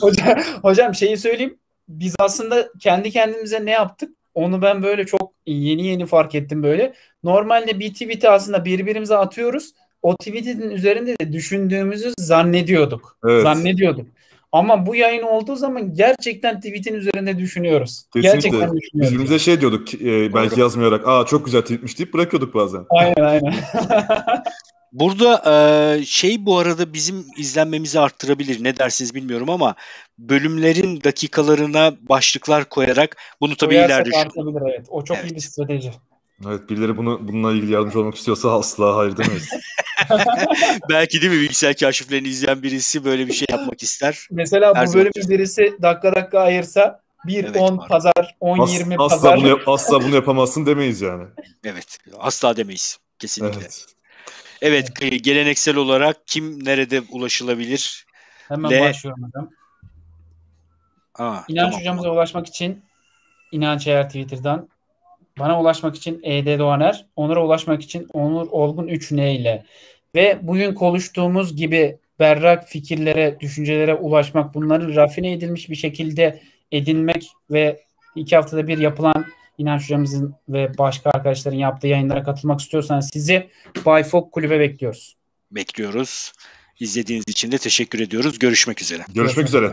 hocam, hocam şeyi söyleyeyim. Biz aslında kendi kendimize ne yaptık? Onu ben böyle çok yeni yeni fark ettim böyle. Normalde bir tweet'i aslında birbirimize atıyoruz o tweet'in üzerinde de düşündüğümüzü zannediyorduk. Evet. Zannediyorduk. Ama bu yayın olduğu zaman gerçekten tweet'in üzerinde düşünüyoruz. Kesinlikle. Gerçekten düşünüyoruz. Biz birbirimize şey diyorduk e, belki Doğru. yazmayarak. Aa çok güzel tweetmiş deyip bırakıyorduk bazen. Aynen aynen. Burada e, şey bu arada bizim izlenmemizi arttırabilir. Ne dersiniz bilmiyorum ama bölümlerin dakikalarına başlıklar koyarak bunu tabii Koyarsak ileride evet. O çok evet. iyi bir strateji. Evet birileri bunu bununla ilgili yardımcı olmak istiyorsa asla hayır demeyiz. Belki değil mi bilgisayar kaşiflerini izleyen birisi böyle bir şey yapmak ister. Mesela Her bu bölümü birisi dakika dakika ayırsa 1 evet, 10 pazar, 10 As, 20 asla pazar. Bunu asla bunu yapamazsın demeyiz yani. Evet, asla demeyiz. Kesinlikle. Evet. Evet, geleneksel olarak kim nerede ulaşılabilir? Hemen Le... başlıyorum hocam. Aa, İnanç tamam, hocamıza ulaşmak için İnanç Eğer Twitter'dan bana ulaşmak için ED Doğaner, Onur'a ulaşmak için Onur Olgun 3 N ile ve bugün konuştuğumuz gibi berrak fikirlere, düşüncelere ulaşmak, bunları rafine edilmiş bir şekilde edinmek ve iki haftada bir yapılan İnanç hocamızın ve başka arkadaşların yaptığı yayınlara katılmak istiyorsanız sizi Bayfok Kulübe bekliyoruz. Bekliyoruz. İzlediğiniz için de teşekkür ediyoruz. Görüşmek üzere. Görüşmek üzere.